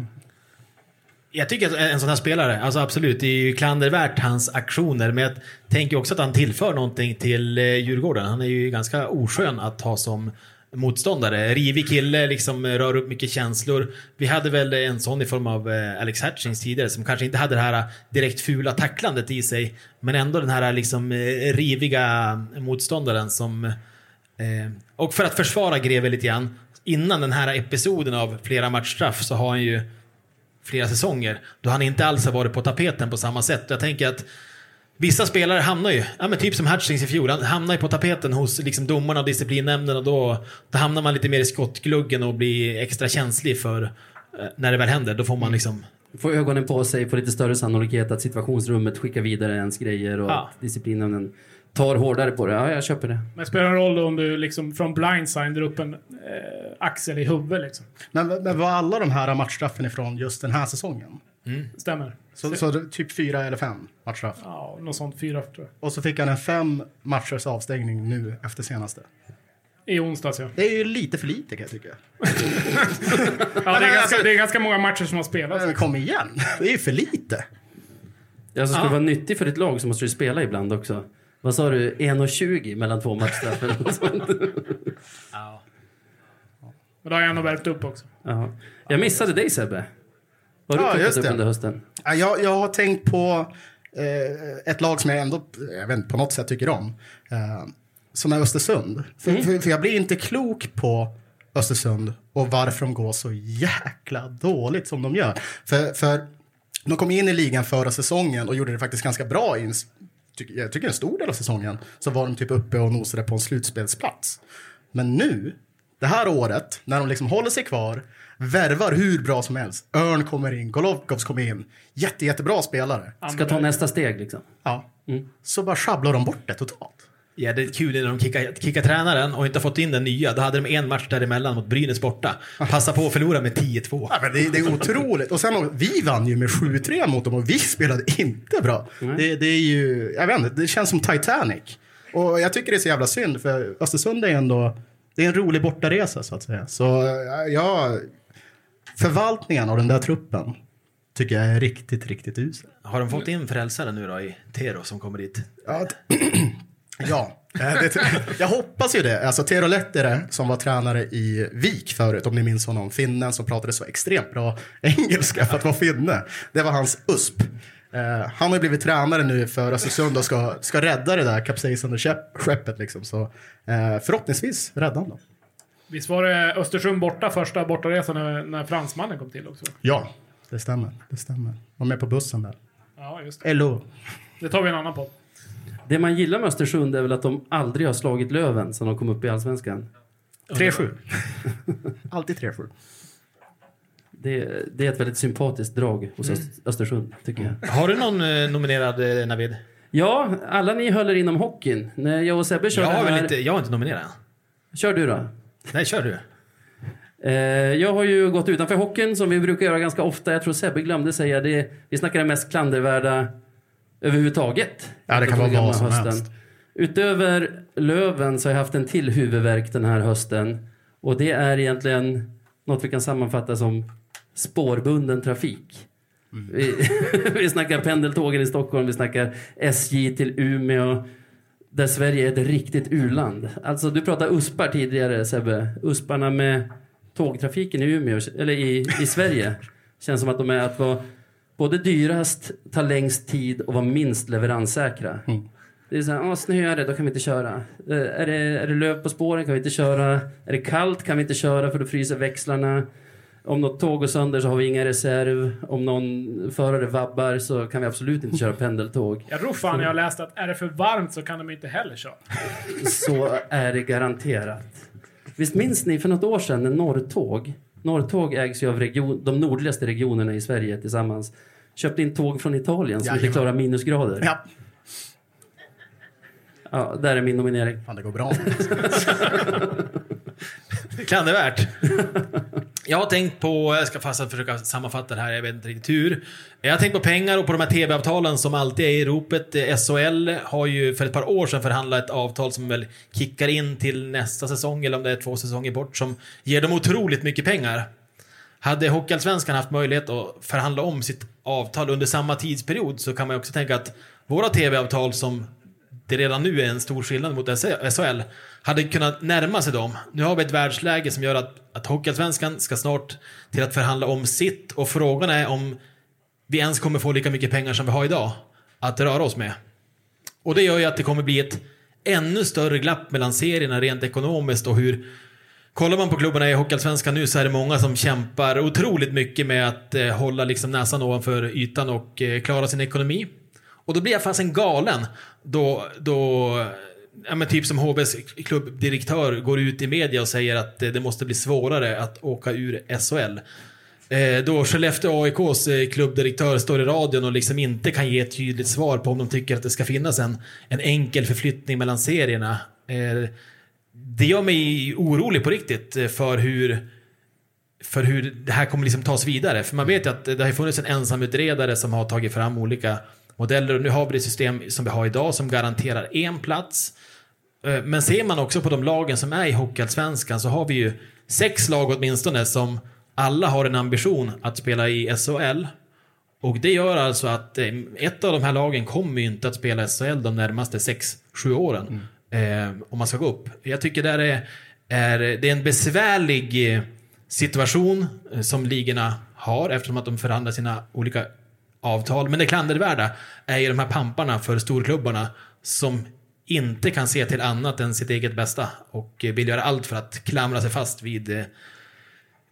[SPEAKER 4] Jag tycker att en sån här spelare, alltså absolut, det är ju klandervärt hans aktioner. Men jag tänker också att han tillför någonting till eh, Djurgården. Han är ju ganska oskön att ha som motståndare. Rivig kille, liksom rör upp mycket känslor. Vi hade väl en sån i form av eh, Alex Hutchings tidigare som kanske inte hade det här eh, direkt fula tacklandet i sig. Men ändå den här eh, liksom riviga motståndaren som... Eh, och för att försvara Greve lite grann. Innan den här episoden av flera matchstraff så har han ju flera säsonger då han inte alls har varit på tapeten på samma sätt. Jag tänker att vissa spelare hamnar ju, ja men typ som Hutchings i fjol, han hamnar ju på tapeten hos liksom domarna och disciplinnämnden och då, då hamnar man lite mer i skottgluggen och blir extra känslig för eh, när det väl händer. Då får man liksom
[SPEAKER 2] Får ögonen på sig, får lite större sannolikhet att situationsrummet skickar vidare ens grejer och
[SPEAKER 4] Ja.
[SPEAKER 2] disciplinen tar hårdare på det. Ja, jag köper det.
[SPEAKER 5] Men det spelar en roll om du liksom från blindside drar upp en eh, axel i huvudet liksom.
[SPEAKER 3] Men, men var alla de här matchstraffen ifrån just den här säsongen?
[SPEAKER 5] Stämmer.
[SPEAKER 3] Så, så det- typ fyra eller fem matchstraff.
[SPEAKER 5] Ja, något sånt. Fyra tror jag.
[SPEAKER 3] Och så fick han en fem matchers avstängning nu efter senaste.
[SPEAKER 5] I onsdags ja.
[SPEAKER 3] Det är ju lite för lite kan jag tycka.
[SPEAKER 5] Ja, det är, ganska, det är ganska många matcher som har spelats.
[SPEAKER 3] Men kom igen, det är ju för lite.
[SPEAKER 2] Alltså, ska du vara nyttig för ditt lag så måste du spela ibland också. Vad sa du? 1,20 mellan två matchstraff eller något sånt?
[SPEAKER 5] Men då har jag ändå värmt upp också.
[SPEAKER 2] Jaha. Jag missade dig Sebbe. Vad har
[SPEAKER 3] Ja,
[SPEAKER 2] du plockat
[SPEAKER 3] just
[SPEAKER 2] upp under hösten?
[SPEAKER 3] Ja, Jag, jag har tänkt på eh, ett lag som jag ändå jag vet, inte, på något sätt tycker om. Eh, som är Östersund. För, för, för jag blir inte klok på Östersund och varför de går så jäkla dåligt som de gör. För, för de kom in i ligan förra säsongen och gjorde det faktiskt ganska bra. I en, jag tycker en stor del av säsongen så var de typ uppe och nosade på en slutspelsplats. Men nu, det här året, när de liksom håller sig kvar, värvar hur bra som helst. Örn kommer in, Golovkovs kommer in. Jätte, jättebra spelare.
[SPEAKER 2] Ska ta nästa steg liksom.
[SPEAKER 3] Ja. Så bara sjabblar de bort det totalt.
[SPEAKER 4] Ja, det är kul när de kickar, kickar tränaren och inte har fått in den nya. Då hade de en match däremellan mot Brynäs borta. Passa på att förlora med 10-2.
[SPEAKER 3] Ja, men det, det är otroligt. Och sen, vi vann ju med 7-3 mot dem och vi spelade inte bra. Det, det är ju, jag vet inte, det känns som Titanic. Och jag tycker det är så jävla synd för Östersund är ändå, det är en rolig bortaresa så att säga. Så ja, förvaltningen av den där truppen tycker jag är riktigt, riktigt usel.
[SPEAKER 4] Har de fått in frälsaren nu då i Tero som kommer dit?
[SPEAKER 3] Ja, ja eh, det, jag hoppas ju det. Alltså Tero Lehtinen som var tränare i Vik förut, om ni minns honom. Finnen som pratade så extremt bra engelska för att vara finne. Det var hans USP. Eh, han har blivit tränare nu för Östersund och ska, ska rädda det där kapsejsande skepp, skeppet. Liksom. Så, eh, förhoppningsvis rädda honom.
[SPEAKER 5] Visst var det Östersund borta första bortaresan när, när fransmannen kom till också?
[SPEAKER 3] Ja, det stämmer. Det stämmer. Var med på bussen där.
[SPEAKER 5] Ja, just det.
[SPEAKER 3] Hello.
[SPEAKER 5] Det tar vi en annan podd.
[SPEAKER 2] Det man gillar med Östersund är väl att de aldrig har slagit Löven sen de kom upp i Allsvenskan.
[SPEAKER 3] 3-7. Alltid 3-7.
[SPEAKER 2] Det, det är ett väldigt sympatiskt drag hos Öst- Östersund, tycker jag.
[SPEAKER 4] Har du någon eh, nominerad eh, Navid?
[SPEAKER 2] Ja, alla ni håller inom hockeyn. När jag och Sebbe
[SPEAKER 4] Jag
[SPEAKER 2] körde
[SPEAKER 4] har, väl
[SPEAKER 2] här...
[SPEAKER 4] inte, jag har inte nominerat än.
[SPEAKER 2] Kör du då.
[SPEAKER 4] Nej, kör du.
[SPEAKER 2] Eh, jag har ju gått utanför hockeyn som vi brukar göra ganska ofta. Jag tror Sebbe glömde säga det. Vi snackar det mest klandervärda överhuvudtaget.
[SPEAKER 3] Ja, det kan vara vad som helst.
[SPEAKER 2] Utöver Löven så har jag haft en till huvudvärk den här hösten. Och det är egentligen något vi kan sammanfatta som spårbunden trafik. Vi, vi snackar pendeltågen i Stockholm, vi snackar SJ till Umeå. Där Sverige är ett riktigt urland. Alltså du pratade uspar tidigare Sebbe. Usparna med tågtrafiken i Umeå, eller i, i Sverige. Känns som att de är att vara både dyrast, ta längst tid och vara minst leveranssäkra. Det är så här, "Åh, snöar det, då kan vi inte köra. Eh, Är det, är det löv på spåren kan vi inte köra. Är det kallt kan vi inte köra för då fryser växlarna. Om något tåg går sönder så har vi ingen reserv. Om någon förare vabbar så kan vi absolut inte köra pendeltåg.
[SPEAKER 5] Jag tror fan jag har läst att är det för varmt så kan de inte heller köra.
[SPEAKER 2] Så är det garanterat. Visst minns ni för något år sedan när Norrtåg, Norrtåg ägs ju av region, de nordligaste regionerna i Sverige tillsammans, köpte in tåg från Italien som inte klarar minusgrader.
[SPEAKER 3] Ja,
[SPEAKER 2] Ja, där är min nominering.
[SPEAKER 3] fan det går bra.
[SPEAKER 4] Klandervärt. Jag har tänkt på, jag ska fast försöka sammanfatta det här, jag vet inte riktigt hur. Jag har tänkt på pengar och på de här TV-avtalen som alltid är i ropet. SHL har ju för ett par år sedan förhandlat ett avtal som väl kickar in till nästa säsong, eller om det är två säsonger bort, som ger dem otroligt mycket pengar. Hade Hockeyallsvenskan haft möjlighet att förhandla om sitt avtal under samma tidsperiod så kan man ju också tänka att våra TV-avtal som det redan nu är en stor skillnad mot SHL, hade kunnat närma sig dem. Nu har vi ett världsläge som gör att, att Hockeyallsvenskan ska snart till att förhandla om sitt och frågan är om vi ens kommer få lika mycket pengar som vi har idag att röra oss med. Och det gör ju att det kommer bli ett ännu större glapp mellan serierna rent ekonomiskt och hur Kollar man på klubbarna i Hockeyallsvenskan nu så är det många som kämpar otroligt mycket med att eh, hålla liksom näsan ovanför ytan och eh, klara sin ekonomi. Och då blir jag fasen galen då, då ja, men typ som HBs klubbdirektör går ut i media och säger att eh, det måste bli svårare att åka ur SHL. Eh, då Skellefteå AIKs eh, klubbdirektör står i radion och liksom inte kan ge ett tydligt svar på om de tycker att det ska finnas en, en enkel förflyttning mellan serierna. Det gör mig orolig på riktigt för hur för hur det här kommer liksom tas vidare. För man vet ju att det har funnits en ensamutredare som har tagit fram olika modeller och nu har vi det system som vi har idag som garanterar en plats. Eh, Men ser man också på de lagen som är i Hockeyallsvenskan så har vi ju sex lag åtminstone som alla har en ambition att spela i SHL. Och det gör alltså att eh, ett av de här lagen kommer ju inte att spela SHL de närmaste 6-7 åren. Eh, om man ska gå upp. Jag tycker där är, är, det är en besvärlig situation som ligorna har eftersom att de förhandlar sina olika avtal. Men det klandervärda är ju de här pamparna för storklubbarna som inte kan se till annat än sitt eget bästa och vill göra allt för att klamra sig fast vid eh,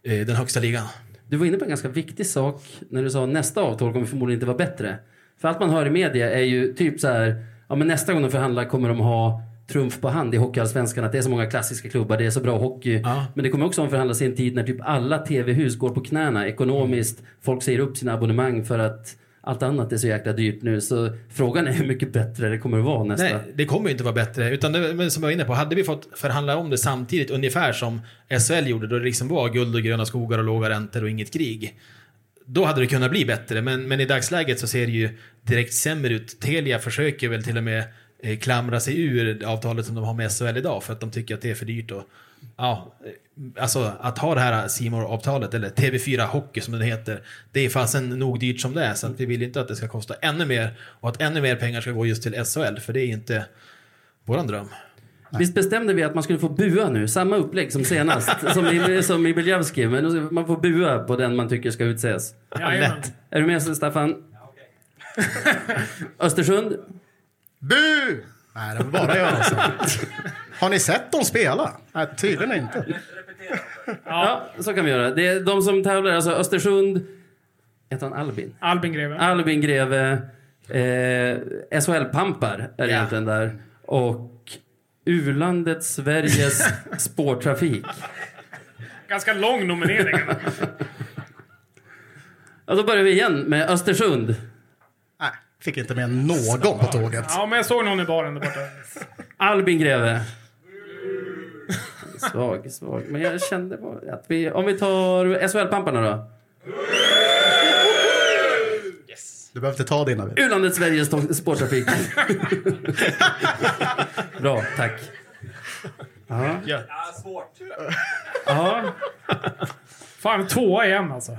[SPEAKER 4] eh, den högsta ligan.
[SPEAKER 2] Du var inne på en ganska viktig sak när du sa nästa avtal kommer förmodligen inte vara bättre. För allt man hör i media är ju typ så här, ja men nästa gång de förhandlar kommer de ha trumf på hand i Hockeyallsvenskan att det är så många klassiska klubbar, det är så bra hockey.
[SPEAKER 4] Ja.
[SPEAKER 2] Men det kommer också omförhandlas i en tid när typ alla tv-hus går på knäna ekonomiskt. Folk säger upp sina abonnemang för att allt annat är så jäkla dyrt nu. Så frågan är hur mycket bättre det kommer att vara nästa.
[SPEAKER 4] Nej, det kommer ju inte vara bättre. Utan det, men som jag var inne på, hade vi fått förhandla om det samtidigt, ungefär som SHL gjorde, då det liksom var guld och gröna skogar och låga räntor och inget krig. Då hade det kunnat bli bättre, men, men i dagsläget så ser det ju direkt sämre ut. Telia försöker väl till och med eh, klamra sig ur avtalet som de har med SHL idag för att de tycker att det är för dyrt. Och, ja, alltså att ha det här simor avtalet eller TV4 Hockey som det heter, det är fasen nog dyrt som det är. Så att vi vill inte att det ska kosta ännu mer och att ännu mer pengar ska gå just till SHL, för det är inte våran dröm.
[SPEAKER 2] Visst bestämde vi att man skulle få bua nu? Samma upplägg som senast, som i, som i Biljavski. Men man får bua på den man tycker ska utses.
[SPEAKER 5] Jajamän.
[SPEAKER 2] Är du med Staffan? Östersund?
[SPEAKER 3] Bu! Nej, det var bara jag alltså. Har ni sett dem spela? Nej, tydligen inte.
[SPEAKER 2] Ja, så kan vi göra. Det är de som tävlar, alltså Östersund... Heter han Albin?
[SPEAKER 5] Albin Greve.
[SPEAKER 2] Albin Greve, eh, SHL-pampar är det egentligen där. Och U-landet Sveriges spårtrafik.
[SPEAKER 5] Ganska lång nominering.
[SPEAKER 2] Ja, då börjar vi igen med Östersund.
[SPEAKER 3] Nej. Fick inte med någon på tåget.
[SPEAKER 5] Ja, men jag såg någon i baren där borta.
[SPEAKER 2] Albin Greve. Svag, svag. Men jag kände bara att vi... Om vi tar SHL-pamparna då.
[SPEAKER 3] Du behöver inte ta dina.
[SPEAKER 2] U-landet Sveriges spårtrafik. Bra, tack. Ja.
[SPEAKER 4] Ja.
[SPEAKER 2] ja.
[SPEAKER 5] Fan, tvåa igen alltså.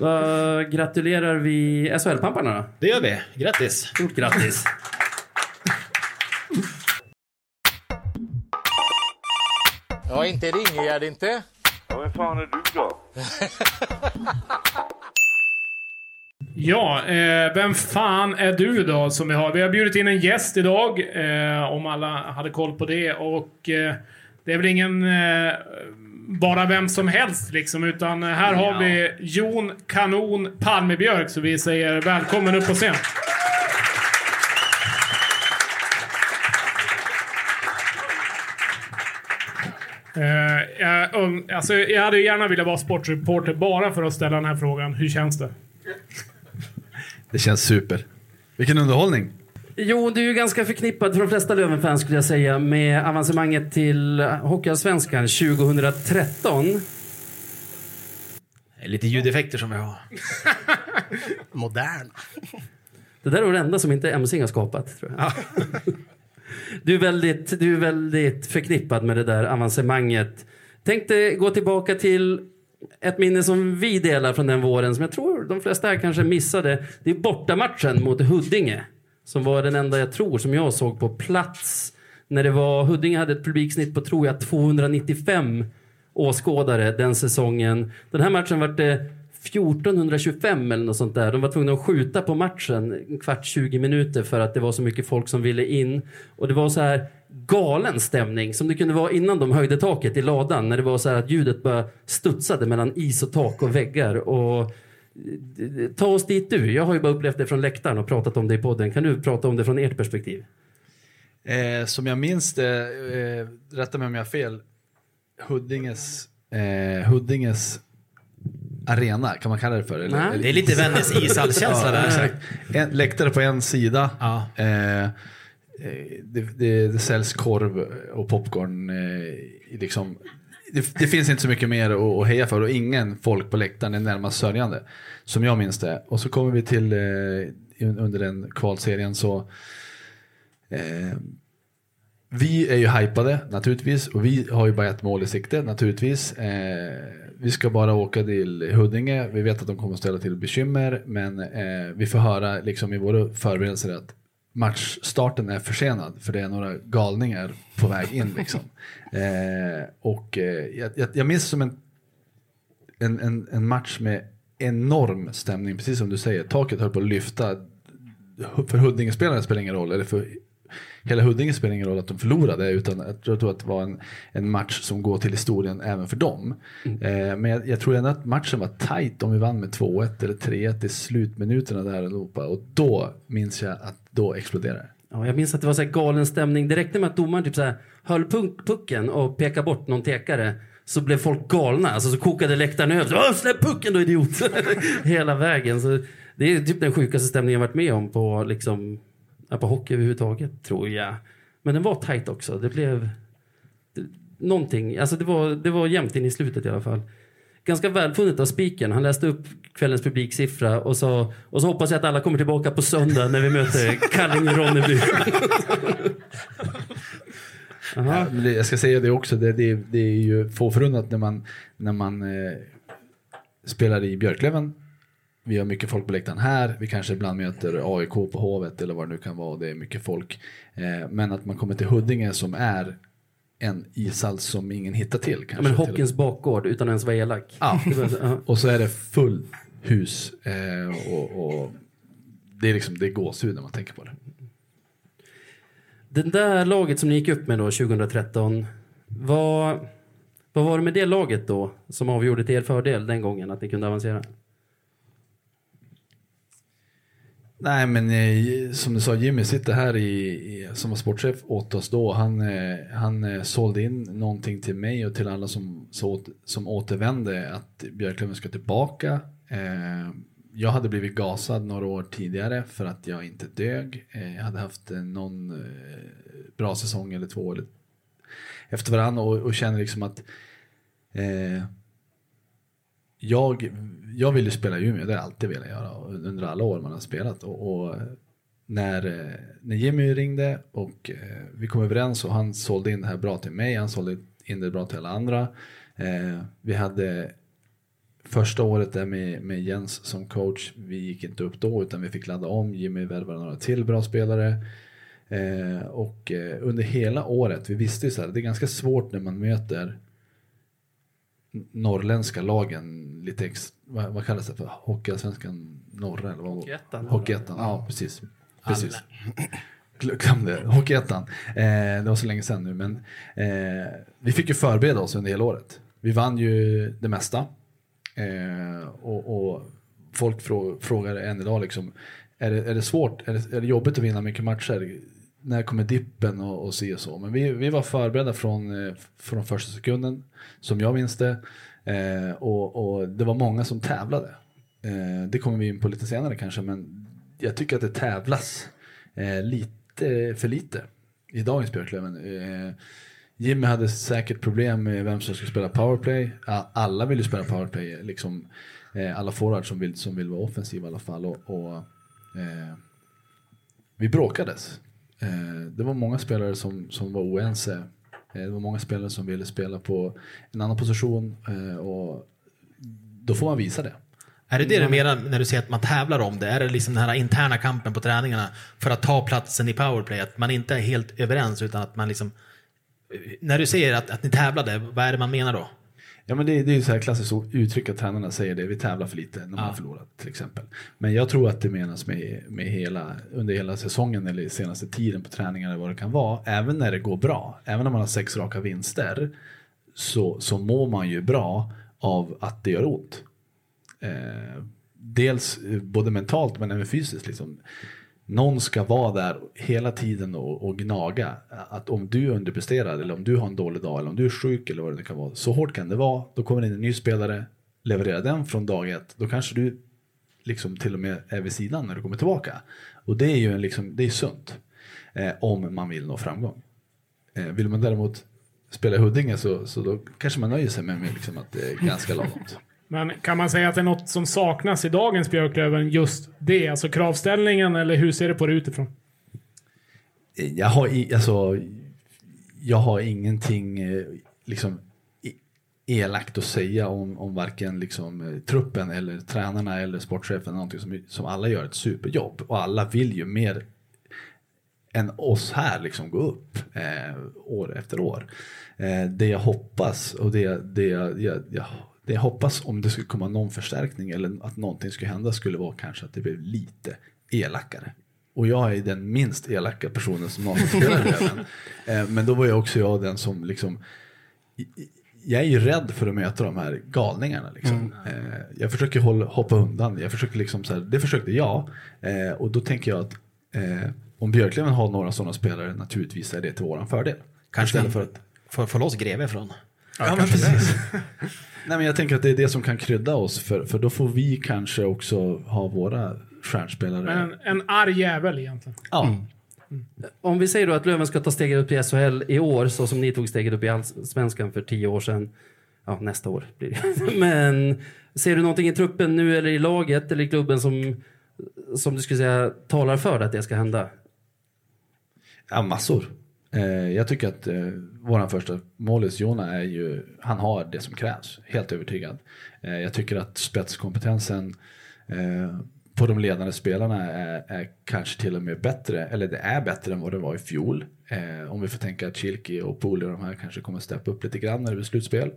[SPEAKER 2] Uh, gratulerar vi SHL-pamparna då.
[SPEAKER 4] Det gör vi. Grattis!
[SPEAKER 2] Stort grattis.
[SPEAKER 8] Ja, inte Ringegärd inte.
[SPEAKER 9] Ja, vem fan är du då?
[SPEAKER 5] Ja, eh, vem fan är du då som vi har? Vi har bjudit in en gäst idag, eh, om alla hade koll på det. Och eh, det är väl ingen eh, bara vem som helst liksom, utan här har vi Jon Kanon Palmebjörk. Så vi säger välkommen upp på scen. Eh, jag, um, alltså, jag hade gärna velat vara sportreporter bara för att ställa den här frågan. Hur känns det?
[SPEAKER 10] Det känns super. Vilken underhållning.
[SPEAKER 2] Jo, du är ju ganska förknippad för de flesta Löven-fans skulle jag säga med avancemanget till Hockeyallsvenskan 2013.
[SPEAKER 4] Det är Lite ljudeffekter som vi har.
[SPEAKER 3] Modern.
[SPEAKER 2] Det där är det enda som inte Emsing har skapat. Tror jag. Du, är väldigt, du är väldigt förknippad med det där avancemanget. Tänkte gå tillbaka till ett minne som vi delar från den våren som jag tror de flesta här kanske missade. Det är bortamatchen mot Huddinge. Som var den enda jag tror som jag såg på plats. När det var, Huddinge hade ett publiksnitt på tror jag 295 åskådare den säsongen. Den här matchen var det 1425 eller något sånt där. De var tvungna att skjuta på matchen en kvart, 20 minuter för att det var så mycket folk som ville in. Och det var så här galen stämning som det kunde vara innan de höjde taket i ladan. När det var så här att ljudet bara studsade mellan is och tak och väggar. Och eh, Ta oss dit du. Jag har ju bara upplevt det från läktaren och pratat om det i podden. Kan du prata om det från ert perspektiv?
[SPEAKER 10] Eh, som jag minns det, eh, rätta mig om jag har fel, Huddinges, eh, Huddinges arena, kan man kalla det för? Eller,
[SPEAKER 4] Det är lite Vännäs ishallskänsla där.
[SPEAKER 10] exakt. En, läktare på en sida. Eh, eh, det, det, det säljs korv och popcorn. Eh, liksom, det, det finns inte så mycket mer att, att heja för och ingen folk på läktaren är närmast sörjande. Som jag minns det. Och så kommer vi till eh, under den kvalserien så eh, vi är ju hypade naturligtvis och vi har ju bara ett mål i sikte naturligtvis. Eh, vi ska bara åka till Huddinge. Vi vet att de kommer att ställa till bekymmer men eh, vi får höra liksom i våra förberedelser att matchstarten är försenad för det är några galningar på väg in. Liksom. Eh, och eh, jag, jag, jag minns som en, en, en, en match med enorm stämning, precis som du säger. Taket höll på att lyfta. För Huddinge-spelarna spelar ingen roll, eller för hela Huddinge spelar ingen roll att de förlorade utan jag tror att det var en, en match som går till historien även för dem. Eh, men jag, jag tror ändå att matchen var tight om vi vann med 2-1 eller 3-1 i slutminuterna där allihopa och då minns jag att då exploderade.
[SPEAKER 2] Ja, jag minns att det var så här galen stämning. Det räckte med att domaren typ så här höll pucken och pekade bort någon tekare så blev folk galna. Alltså så kokade läktaren över. Släpp pucken då idiot! Hela vägen. Så det är typ den sjukaste stämningen jag varit med om på, liksom, på hockey överhuvudtaget, tror jag. Men den var tight också. Det blev det, någonting. Alltså det var, det var jämnt in i slutet i alla fall. Ganska välfunnet av spiken. Han läste upp kvällens publiksiffra och sa och så hoppas jag att alla kommer tillbaka på söndag när vi möter Kallinge-Ronneby.
[SPEAKER 10] Ja, jag ska säga det också, det, det, det är ju få förunnat när man, när man eh, spelar i Björklöven. Vi har mycket folk på läktaren här, vi kanske ibland möter AIK på Hovet eller vad det nu kan vara, det är mycket folk. Eh, men att man kommer till Huddinge som är en ishall som ingen hittar till. Kanske,
[SPEAKER 2] Ja, men hockeyns bakgård utan ens vara elak.
[SPEAKER 10] Ja. Och så är det full hus eh, och, och det är liksom det är gåshud när man tänker på det.
[SPEAKER 2] Det där laget som ni gick upp med då 2013. Vad, vad var det med det laget då som avgjorde till er fördel den gången att ni kunde avancera?
[SPEAKER 10] Nej men eh, som du sa, Jimmy sitter här i, i, som var sportchef åt oss då. Han, eh, han eh, sålde in någonting till mig och till alla som, så, som återvände att Björklöven ska tillbaka. Eh, jag hade blivit gasad några år tidigare för att jag inte dög. Eh, jag hade haft eh, någon bra säsong eller två eller efter varandra och, och känner liksom att eh, jag, jag vill ju spela i Umeå, det har jag alltid velat göra under alla år man har spelat. Och, och när, eh, när Jimmy ringde och eh, vi kom överens och han sålde in det här bra till mig, han sålde in det bra till alla andra. Eh, vi hade första året där med, med Jens som coach, vi gick inte upp då utan vi fick ladda om, Jimmy värvade några till bra spelare. Eh, och eh, under hela året, vi visste ju så här, det är ganska svårt när man möter norrländska lagen, lite ex, vad, vad kallas det för? Hockeyallsvenskan norra? Eller vad?
[SPEAKER 2] Hockeyettan.
[SPEAKER 10] Hockeyettan, ja precis. precis. Glöm det, Hockeyettan. Eh, det var så länge sedan nu men eh, vi fick ju förbereda oss under hela året. Vi vann ju det mesta. Eh, och, och, folk frå, frågar än idag liksom, är det, är det svårt, är det, är det jobbigt att vinna mycket matcher? När kommer dippen och, och se och så? Men vi, vi var förberedda från, eh, från första sekunden, som jag minns det. Eh, och, och, det var många som tävlade. Eh, det kommer vi in på lite senare kanske, men jag tycker att det tävlas eh, lite för lite i dagens Björklöven. Eh, Jimmy hade säkert problem med vem som skulle spela powerplay. Alla vill ju spela powerplay, liksom, eh, alla forwards som vill, som vill vara offensiva i alla fall. Och, och eh, vi bråkades. Eh, det var många spelare som, som var oense. Eh, det var många spelare som ville spela på en annan position eh, och då får man visa det.
[SPEAKER 4] Är det det du menar när du säger att man tävlar om det? Är det liksom den här interna kampen på träningarna för att ta platsen i powerplay? Att man inte är helt överens utan att man liksom när du säger att, att ni tävlade, vad är det man menar då?
[SPEAKER 10] Ja men det, det är ju så här klassiskt uttryck att tränarna säger det, vi tävlar för lite när man ja. förlorat till exempel. Men jag tror att det menas med, med hela, under hela säsongen eller senaste tiden på träningar eller vad det kan vara. Även när det går bra, även om man har sex raka vinster så, så mår man ju bra av att det gör ont. Eh, dels både mentalt men även fysiskt. Liksom någon ska vara där hela tiden och, och, gnaga. Att om du underpresterar eller om du har en dålig dag eller om du är sjuk eller vad det kan vara. Så hårt kan det vara. Då kommer in en ny spelare, levererar den från dag ett. Då kanske du liksom till och med är vid sidan när du kommer tillbaka. Och det är ju en, liksom, det är sunt. Eh, om man vill nå framgång. Eh, vill man däremot spela i Huddinge så, så då kanske man nöjer sig med, med liksom att det är ganska lagom.
[SPEAKER 5] Men kan man säga att det är något som saknas i dagens Björklöven, just det? Alltså kravställningen, eller hur ser det på det utifrån?
[SPEAKER 10] Jag har, i, alltså, jag har ingenting eh, liksom, e, elakt att säga om, om varken liksom, eh, truppen eller tränarna eller sportchefen. Någonting som, som alla gör ett superjobb och alla vill ju mer än oss här liksom gå upp eh, år efter år. Eh, det jag hoppas och det, det jag, jag, jag det jag hoppas om det skulle komma någon förstärkning eller att någonting skulle hända skulle vara kanske att det blev lite elakare. Och jag är den minst elaka personen som någonsin spelar eh, Men då var jag också jag den som liksom jag är ju rädd för att möta de här galningarna. Liksom. Mm. Eh, jag försöker hålla, hoppa undan. Jag försöker liksom så här, det försökte jag. Eh, och då tänker jag att om Björklöven har några sådana spelare, naturligtvis är det till våran fördel.
[SPEAKER 4] Kanske Istället för att få, få loss greve från.
[SPEAKER 10] Ja, ja precis. Nej, men jag tänker att det är det som kan krydda oss, för, för då får vi kanske också ha våra stjärnspelare.
[SPEAKER 5] Men en, en arg jävel egentligen.
[SPEAKER 10] Ja. Mm.
[SPEAKER 2] Mm. Om vi säger då att Löven ska ta steget upp i SHL i år, så som ni tog steget upp i Allsvenskan för tio år sedan. Ja, nästa år blir det. Men ser du någonting i truppen nu eller i laget eller i klubben som, som du skulle säga talar för att det ska hända?
[SPEAKER 10] Ja, massor. Eh, jag tycker att eh, vår första målis, Jona, är ju, han har det som krävs. Helt övertygad. Eh, jag tycker att spetskompetensen eh, på de ledande spelarna är, är, kanske till och med bättre, eller det är bättre än vad det var i fjol. Eh, om vi får tänka att Chilki och Poli och de här kanske kommer steppa upp lite grann när det blir slutspel.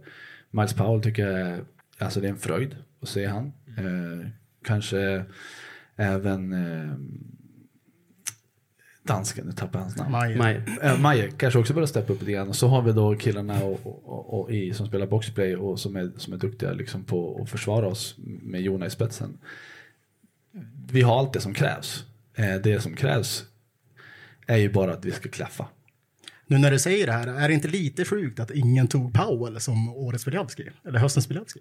[SPEAKER 10] Miles Powell tycker jag, alltså det är en fröjd att se han. Eh, kanske även eh, dansken, nu tappar jag hans namn.
[SPEAKER 2] Maje.
[SPEAKER 10] Äh, Maje kanske också börjar steppa upp lite grann. Och så har vi då killarna och, och, och, i, som spelar boxplay och som är, som är duktiga liksom på att försvara oss med Jona i spetsen. Vi har allt det som krävs. Eh, det som krävs är ju bara att vi ska klaffa.
[SPEAKER 3] Nu när du säger det här, är det inte lite sjukt att ingen tog Powell som årets Biljavski? Eller höstens Biljavski?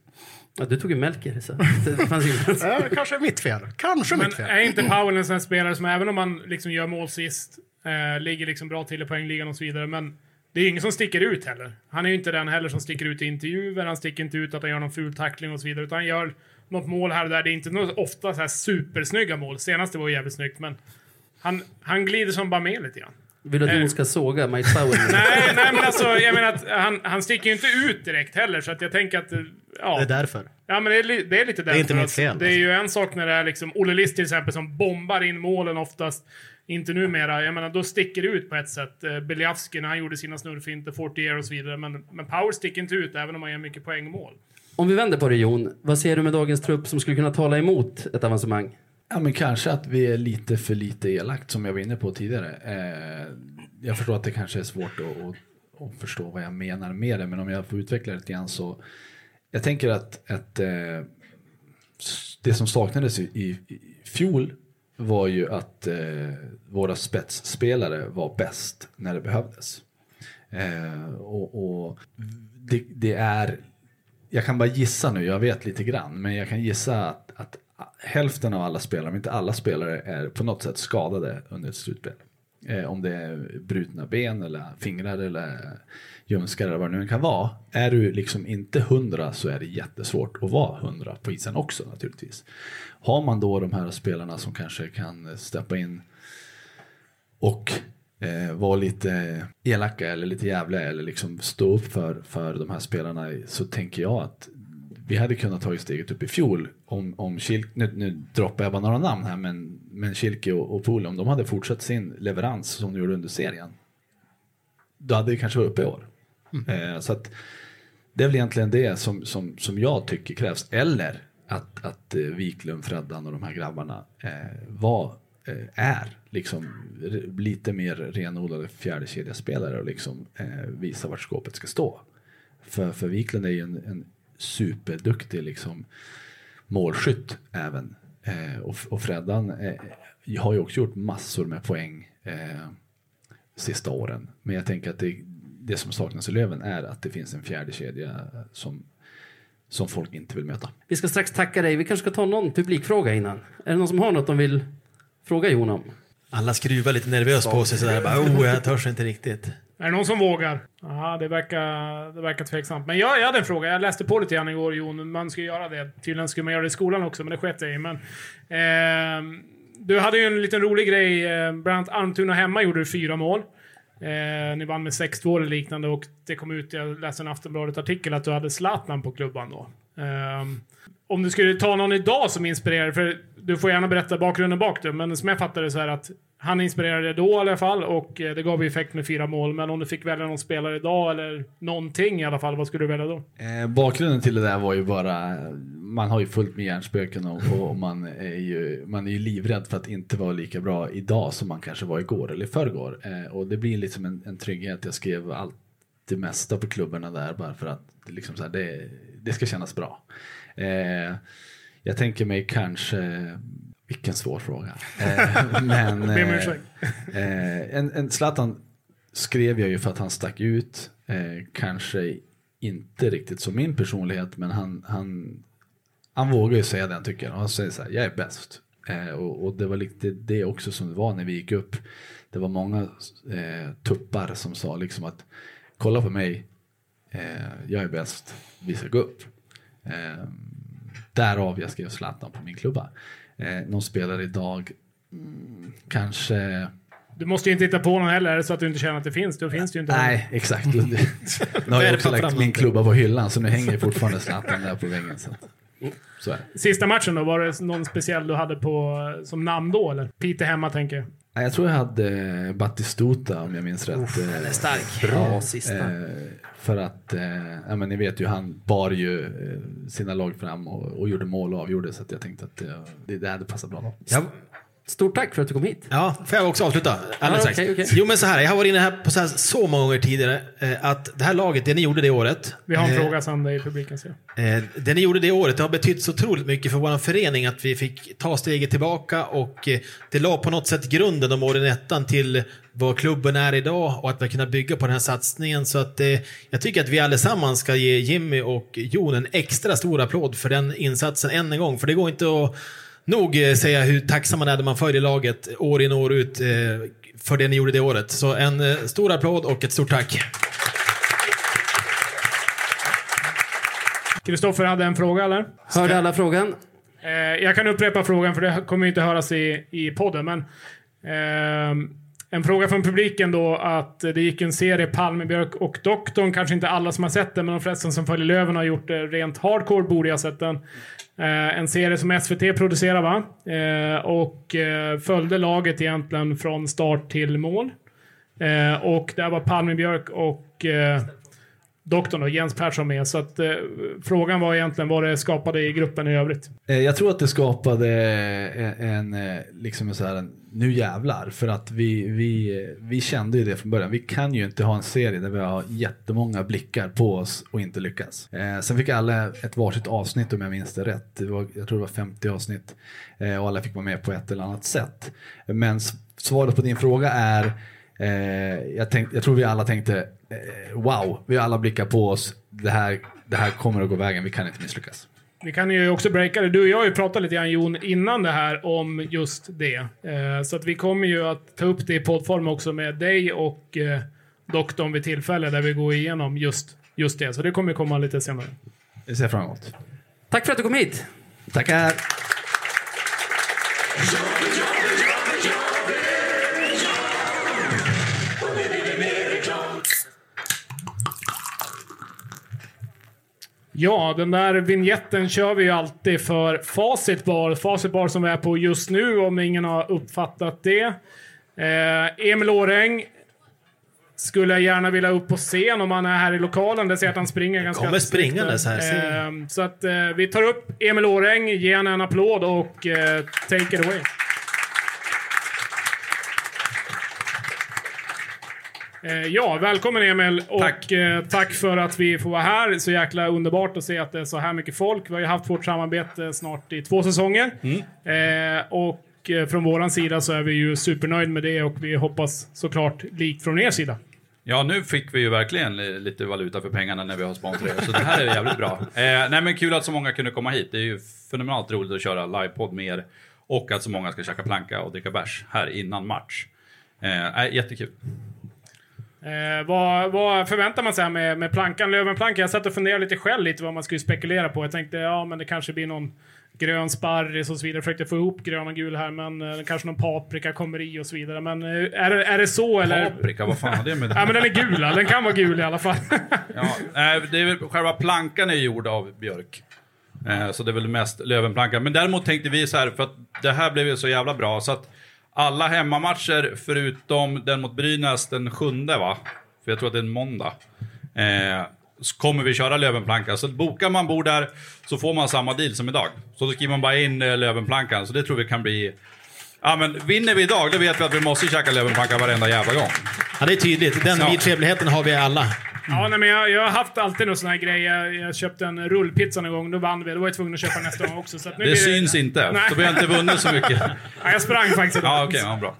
[SPEAKER 2] Ja, du tog ju Melker, så det, fanns inget.
[SPEAKER 3] Ja, kanske mitt fel. Kanske
[SPEAKER 5] Men
[SPEAKER 3] mitt fel.
[SPEAKER 5] är inte Powell en sån här spelare som även om man liksom gör mål sist, eh, ligger liksom bra till i poängligan och så vidare, men det är ingen som sticker ut heller. Han är ju inte den heller som sticker ut i intervjuer, han sticker inte ut att han gör någon ful tackling och så vidare, utan han gör något mål här och där. Det är inte något, ofta så här supersnygga mål. Senaste var ju jävligt snyggt, men han, han glider som bara med lite grann.
[SPEAKER 2] Vill du att
[SPEAKER 5] Eh.
[SPEAKER 2] Jon ska såga Mike Powell?
[SPEAKER 5] Nej, nej men alltså, jag menar att han, han sticker ju inte ut direkt heller, så att jag tänker att... eh, Ja.
[SPEAKER 3] Det är därför.
[SPEAKER 5] Ja, men det är, li- det är lite därför.
[SPEAKER 3] är inte mitt fel,
[SPEAKER 5] Det är ju en sak när det är liksom Olle List till exempel som bombar in målen oftast. Inte numera. Jag menar, då sticker det ut på ett sätt. Eh, Beliavski när han gjorde sina snurrfinter, 40 year och så vidare. Men, men Power sticker inte ut även om han gör mycket poäng och mål.
[SPEAKER 2] Om vi vänder på det Jon, vad ser du med dagens trupp som skulle kunna tala emot ett avancemang?
[SPEAKER 10] Ja, men kanske att vi är lite för lite elakt som jag var inne på tidigare. Eh, jag förstår att det kanske är svårt att, att, att förstå vad jag menar med det, men om jag får utveckla det lite grann så. Jag tänker att, att eh, det som saknades i, i, i fjol var ju att eh, våra spetsspelare var bäst när det behövdes. Eh, och och det, det är, jag kan bara gissa nu, jag vet lite grann, men jag kan gissa att hälften av alla spelare, om inte alla spelare, är på något sätt skadade under ett slutspel. Eh, om det är brutna ben eller fingrar eller ljumskar eller vad det nu kan vara. Är du liksom inte hundra så är det jättesvårt att vara hundra på isen också naturligtvis. Har man då de här spelarna som kanske kan steppa in och eh, vara lite elaka eller lite jävliga eller liksom stå upp för, för de här spelarna så tänker jag att vi hade kunnat ta steget upp i fjol om, om Kilke, nu, nu droppar jag bara några namn här, men, men Kilke och, och Pool, om de hade fortsatt sin leverans som de gjorde under serien, då hade det kanske varit uppe i år. Eh, så att det är väl egentligen det som, som, som jag tycker krävs. Eller att, att eh, Wiklund, Freddan och de här grabbarna eh, var, eh, är liksom lite mer renodlade fjärdekedjespelare och liksom eh, visa vart skåpet ska stå. För, för Wiklund är ju en, en superduktig liksom, målskytt även. Eh, och, och Freddan eh, har ju också gjort massor med poäng eh, sista åren. Men jag tänker att det, det som saknas i Löven är att det finns en fjärde kedja som, som folk inte vill möta.
[SPEAKER 2] Vi ska strax tacka dig. Vi kanske ska ta någon publikfråga innan. Är det någon som har något de vill fråga Jon om?
[SPEAKER 4] Alla skruvar lite nervöst på sig sådär. Bara, oh, jag törs inte riktigt.
[SPEAKER 5] Är det någon som vågar? Ja, det verkar, det verkar tveksamt. Men jag, jag hade en fråga. Jag läste på lite grann igår, Jon. Man ska göra det. Tydligen skulle man göra det i skolan också, men det sket jag i. Men, eh, du hade ju en liten rolig grej. Ehm, bland annat Almtuna hemma gjorde du fyra mål. Eh, ni vann med 6-2 eller liknande och det kom ut, jag läste en Aftonbladet-artikel, att du hade Zlatan på klubban då. Eh, om du skulle ta någon idag som inspirerar, för du får gärna berätta bakgrunden bak det, men som jag fattar det så här att han inspirerade då i alla fall och eh, det gav ju effekt med fyra mål. Men om du fick välja någon spelare idag eller någonting i alla fall, vad skulle du välja då?
[SPEAKER 10] Eh, bakgrunden till det där var ju bara, man har ju fullt med hjärnspöken och, och man, är ju, man är ju livrädd för att inte vara lika bra idag som man kanske var igår eller i förrgår. Eh, och det blir liksom en, en trygghet. Jag skrev allt det mesta på klubbarna där bara för att det, liksom så här, det, det ska kännas bra. Eh, jag tänker mig kanske, vilken svår fråga. Eh, men eh, eh, en, en Zlatan skrev jag ju för att han stack ut. Eh, kanske inte riktigt som min personlighet, men han, han, han vågar ju säga det han tycker. Och han säger så här, jag är bäst. Eh, och, och det var lite det också som det var när vi gick upp. Det var många eh, tuppar som sa liksom att kolla på mig, eh, jag är bäst, vi ska gå upp. Eh, därav jag skrev Zlatan på min klubba. Eh, någon spelare idag, mm, kanske
[SPEAKER 5] Du måste ju inte hitta på någon heller, så att du inte känner att det finns, då finns det ju inte.
[SPEAKER 10] Nej, exakt. nu har jag också lagt min klubba på hyllan så nu hänger fortfarande Zlatan där på väggen. Så, så.
[SPEAKER 5] Sista matchen då, var det någon speciell du hade på, som namn då eller? Peter hemma tänker jag.
[SPEAKER 10] Jag tror jag hade Batistuta om jag minns rätt.
[SPEAKER 2] den är stark.
[SPEAKER 10] Bra.
[SPEAKER 2] Sista.
[SPEAKER 10] Eh, för att, eh, ja, men ni vet ju, han bar ju eh, sina lag fram och, och gjorde mål och avgjorde så jag tänkte att eh, det, det hade passat bra. Då.
[SPEAKER 4] Jag,
[SPEAKER 2] Stort tack för att du kom hit.
[SPEAKER 4] Ja, får jag också avsluta? Alldeles
[SPEAKER 2] Ja, okej, okej.
[SPEAKER 4] Jo men så här, jag har varit inne här på så, här så många gånger tidigare eh, att det här laget, det ni gjorde det året.
[SPEAKER 5] Vi har en
[SPEAKER 4] eh,
[SPEAKER 5] fråga Sandra i publiken. jag.
[SPEAKER 4] Eh, det ni gjorde det året det har betytt så otroligt mycket för vår förening att vi fick ta steget tillbaka och eh, det la på något sätt grunden de åren ettan till vad klubben är idag och att vi har kunnat bygga på den här satsningen. Så att eh, jag tycker att vi allesammans ska ge Jimmy och Jon en extra stor applåd för den insatsen än en gång. För det går inte att nog eh, säga hur tacksam man är när man följer laget år in och år ut eh, för det ni gjorde det året. Så en eh, stor applåd och ett stort tack.
[SPEAKER 5] Kristoffer hade en fråga eller?
[SPEAKER 2] Hörde alla frågan?
[SPEAKER 5] Jag kan upprepa frågan för det kommer inte höras i, i podden. Men, ehm, en fråga från publiken då att det gick en serie Palmebjörk och Doktorn. Kanske inte alla som har sett den, men de flesta som följer Löven har gjort det rent hardcore. Borde jag ha sett den. Eh, en serie som SVT producerar va? Eh, och eh, följde laget egentligen från start till mål. Eh, och där var Palmebjörk och eh, doktorn och Jens Persson med. Så att, eh, frågan var egentligen vad det skapade i gruppen i övrigt.
[SPEAKER 10] Eh, jag tror att det skapade eh, en, en liksom en så här, en, nu jävlar. För att vi, vi, vi kände ju det från början. Vi kan ju inte ha en serie där vi har jättemånga blickar på oss och inte lyckas. Eh, sen fick alla ett varsitt avsnitt om jag minns det rätt. Det var, jag tror det var 50 avsnitt. Eh, och alla fick vara med på ett eller annat sätt. Men svaret på din fråga är Eh, jag, tänk, jag tror vi alla tänkte, eh, wow, vi har alla blickar på oss. Det här, det här kommer att gå vägen, vi kan inte misslyckas.
[SPEAKER 5] Vi kan ju också breaka det. Du och jag har ju pratat lite grann Jon innan det här om just det. Eh, så att vi kommer ju att ta upp det i poddform också med dig och eh, doktorn vid tillfälle där vi går igenom just, just det. Så det kommer komma lite senare.
[SPEAKER 10] Det ser jag fram emot.
[SPEAKER 2] Tack för att du kom hit.
[SPEAKER 10] Tackar!
[SPEAKER 5] Ja, den där vignetten kör vi ju alltid för Facit Bar. Facit Bar som vi är på just nu om ingen har uppfattat det. Eh, Emil Åreng skulle jag gärna vilja upp på scen om han är här i lokalen. Det ser jag att han springer ganska
[SPEAKER 4] Kommer springandes här, jag.
[SPEAKER 5] Eh, så att eh, vi tar upp Emil Åreng, ger han en applåd och eh, take it away. Ja, välkommen Emil och tack. Eh, tack för att vi får vara här. Så jäkla underbart att se att det är så här mycket folk. Vi har ju haft vårt samarbete snart i två säsonger. Eh, och eh, från våran sida så är vi ju supernöjd med det och vi hoppas såklart likt från er sida.
[SPEAKER 11] Ja, nu fick vi ju verkligen li- lite valuta för pengarna när vi har sponsrat så det här är jävligt bra. Eh, nej men kul att så många kunde komma hit. Det är ju fenomenalt roligt att köra livepodd med er. Och att så många ska käka planka och dricka bärs här innan match. Eh, jättekul.
[SPEAKER 5] Eh, vad, vad förväntar man sig med, med plankan, Lövenplankan? Jag satt och funderade lite själv lite vad man skulle spekulera på. Jag tänkte, ja men det kanske blir någon grön sparris och så vidare. Jag försökte få ihop grön och gul här, men eh, kanske någon paprika kommer i och så vidare. Men eh, är, det- är det så eller?
[SPEAKER 11] Paprika, vad fan har det med det
[SPEAKER 5] Ja men den är gul, den kan vara gul i alla fall.
[SPEAKER 11] Ja, nej, det är väl, själva plankan är gjord av björk. Eh, så det är väl mest Lövenplankan. Men däremot tänkte vi så här, för att det här blev ju så jävla bra. Så att alla hemmamatcher förutom den mot Brynäs den sjunde va? För jag tror att det är en måndag. Eh, så kommer vi köra Lövenplankan. Så bokar man bord där så får man samma deal som idag. Så då skriver man bara in eh, Lövenplankan. Så det tror vi kan bli... Ja men vinner vi idag, då vet vi att vi måste käka Lövenplanka varenda jävla gång.
[SPEAKER 4] Ja, det är tydligt. Den
[SPEAKER 11] Ja.
[SPEAKER 4] vidtrevligheten har vi alla.
[SPEAKER 5] Ja, nej, men jag, jag har haft alltid någon sån här grej. Jag, jag köpte en rullpizza en gång, då vann vi. Då var jag tvungen att köpa nästa gång också. Så att nu
[SPEAKER 11] Det
[SPEAKER 5] blir
[SPEAKER 11] syns inte,
[SPEAKER 5] Nej.
[SPEAKER 11] så vi har inte vunnit så mycket.
[SPEAKER 5] Ja, jag sprang faktiskt.
[SPEAKER 11] Ja, okej, ja, bra.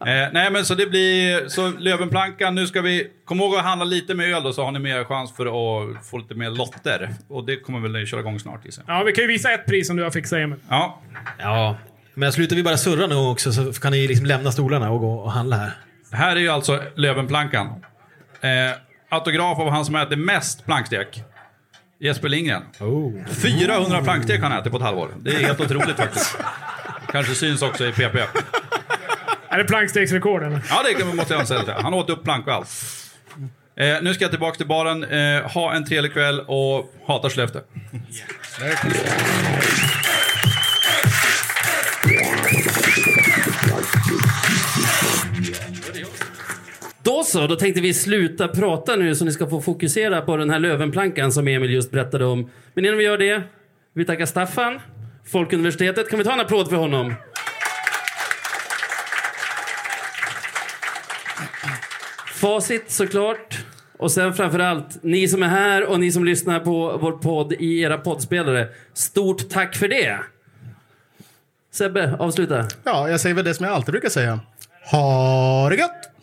[SPEAKER 11] Eh, nej, men så det blir så Lövenplankan. Nu ska vi komma ihåg att handla lite med öl då, så har ni mer chans för att få lite mer lotter. Och det kommer väl köra igång snart gissar.
[SPEAKER 5] Ja, vi kan ju visa ett pris som du har fixat Emil.
[SPEAKER 11] Ja.
[SPEAKER 4] Ja. Men slutar vi bara surra gång också så kan ni liksom lämna stolarna och gå och handla här.
[SPEAKER 11] Här är ju alltså Lövenplankan. Eh, autograf av han som äter mest plankstek. Jesper Lindgren. 400 plankstek har han ätit på ett halvår. Det är helt otroligt faktiskt. Kanske syns också i PP.
[SPEAKER 5] Är det plankstegsrekord eller?
[SPEAKER 11] Ja, det kan- måste jag säga. Han åt upp plank och allt. Eh, nu ska jag tillbaka till baren. Eh, ha en trevlig kväll och hata Skellefteå.
[SPEAKER 2] Då så, då tänkte vi sluta prata nu så ni ska få fokusera på den här lövenplankan som Emil just berättade om. Men innan vi gör det, vi tackar Staffan, Folkuniversitetet. Kan vi ta en applåd för honom? Facit såklart. Och sen framför allt, ni som är här och ni som lyssnar på vår podd i era poddspelare. Stort tack för det! Sebbe, avsluta.
[SPEAKER 3] Ja, jag säger väl det som jag alltid brukar säga. Ha det gött!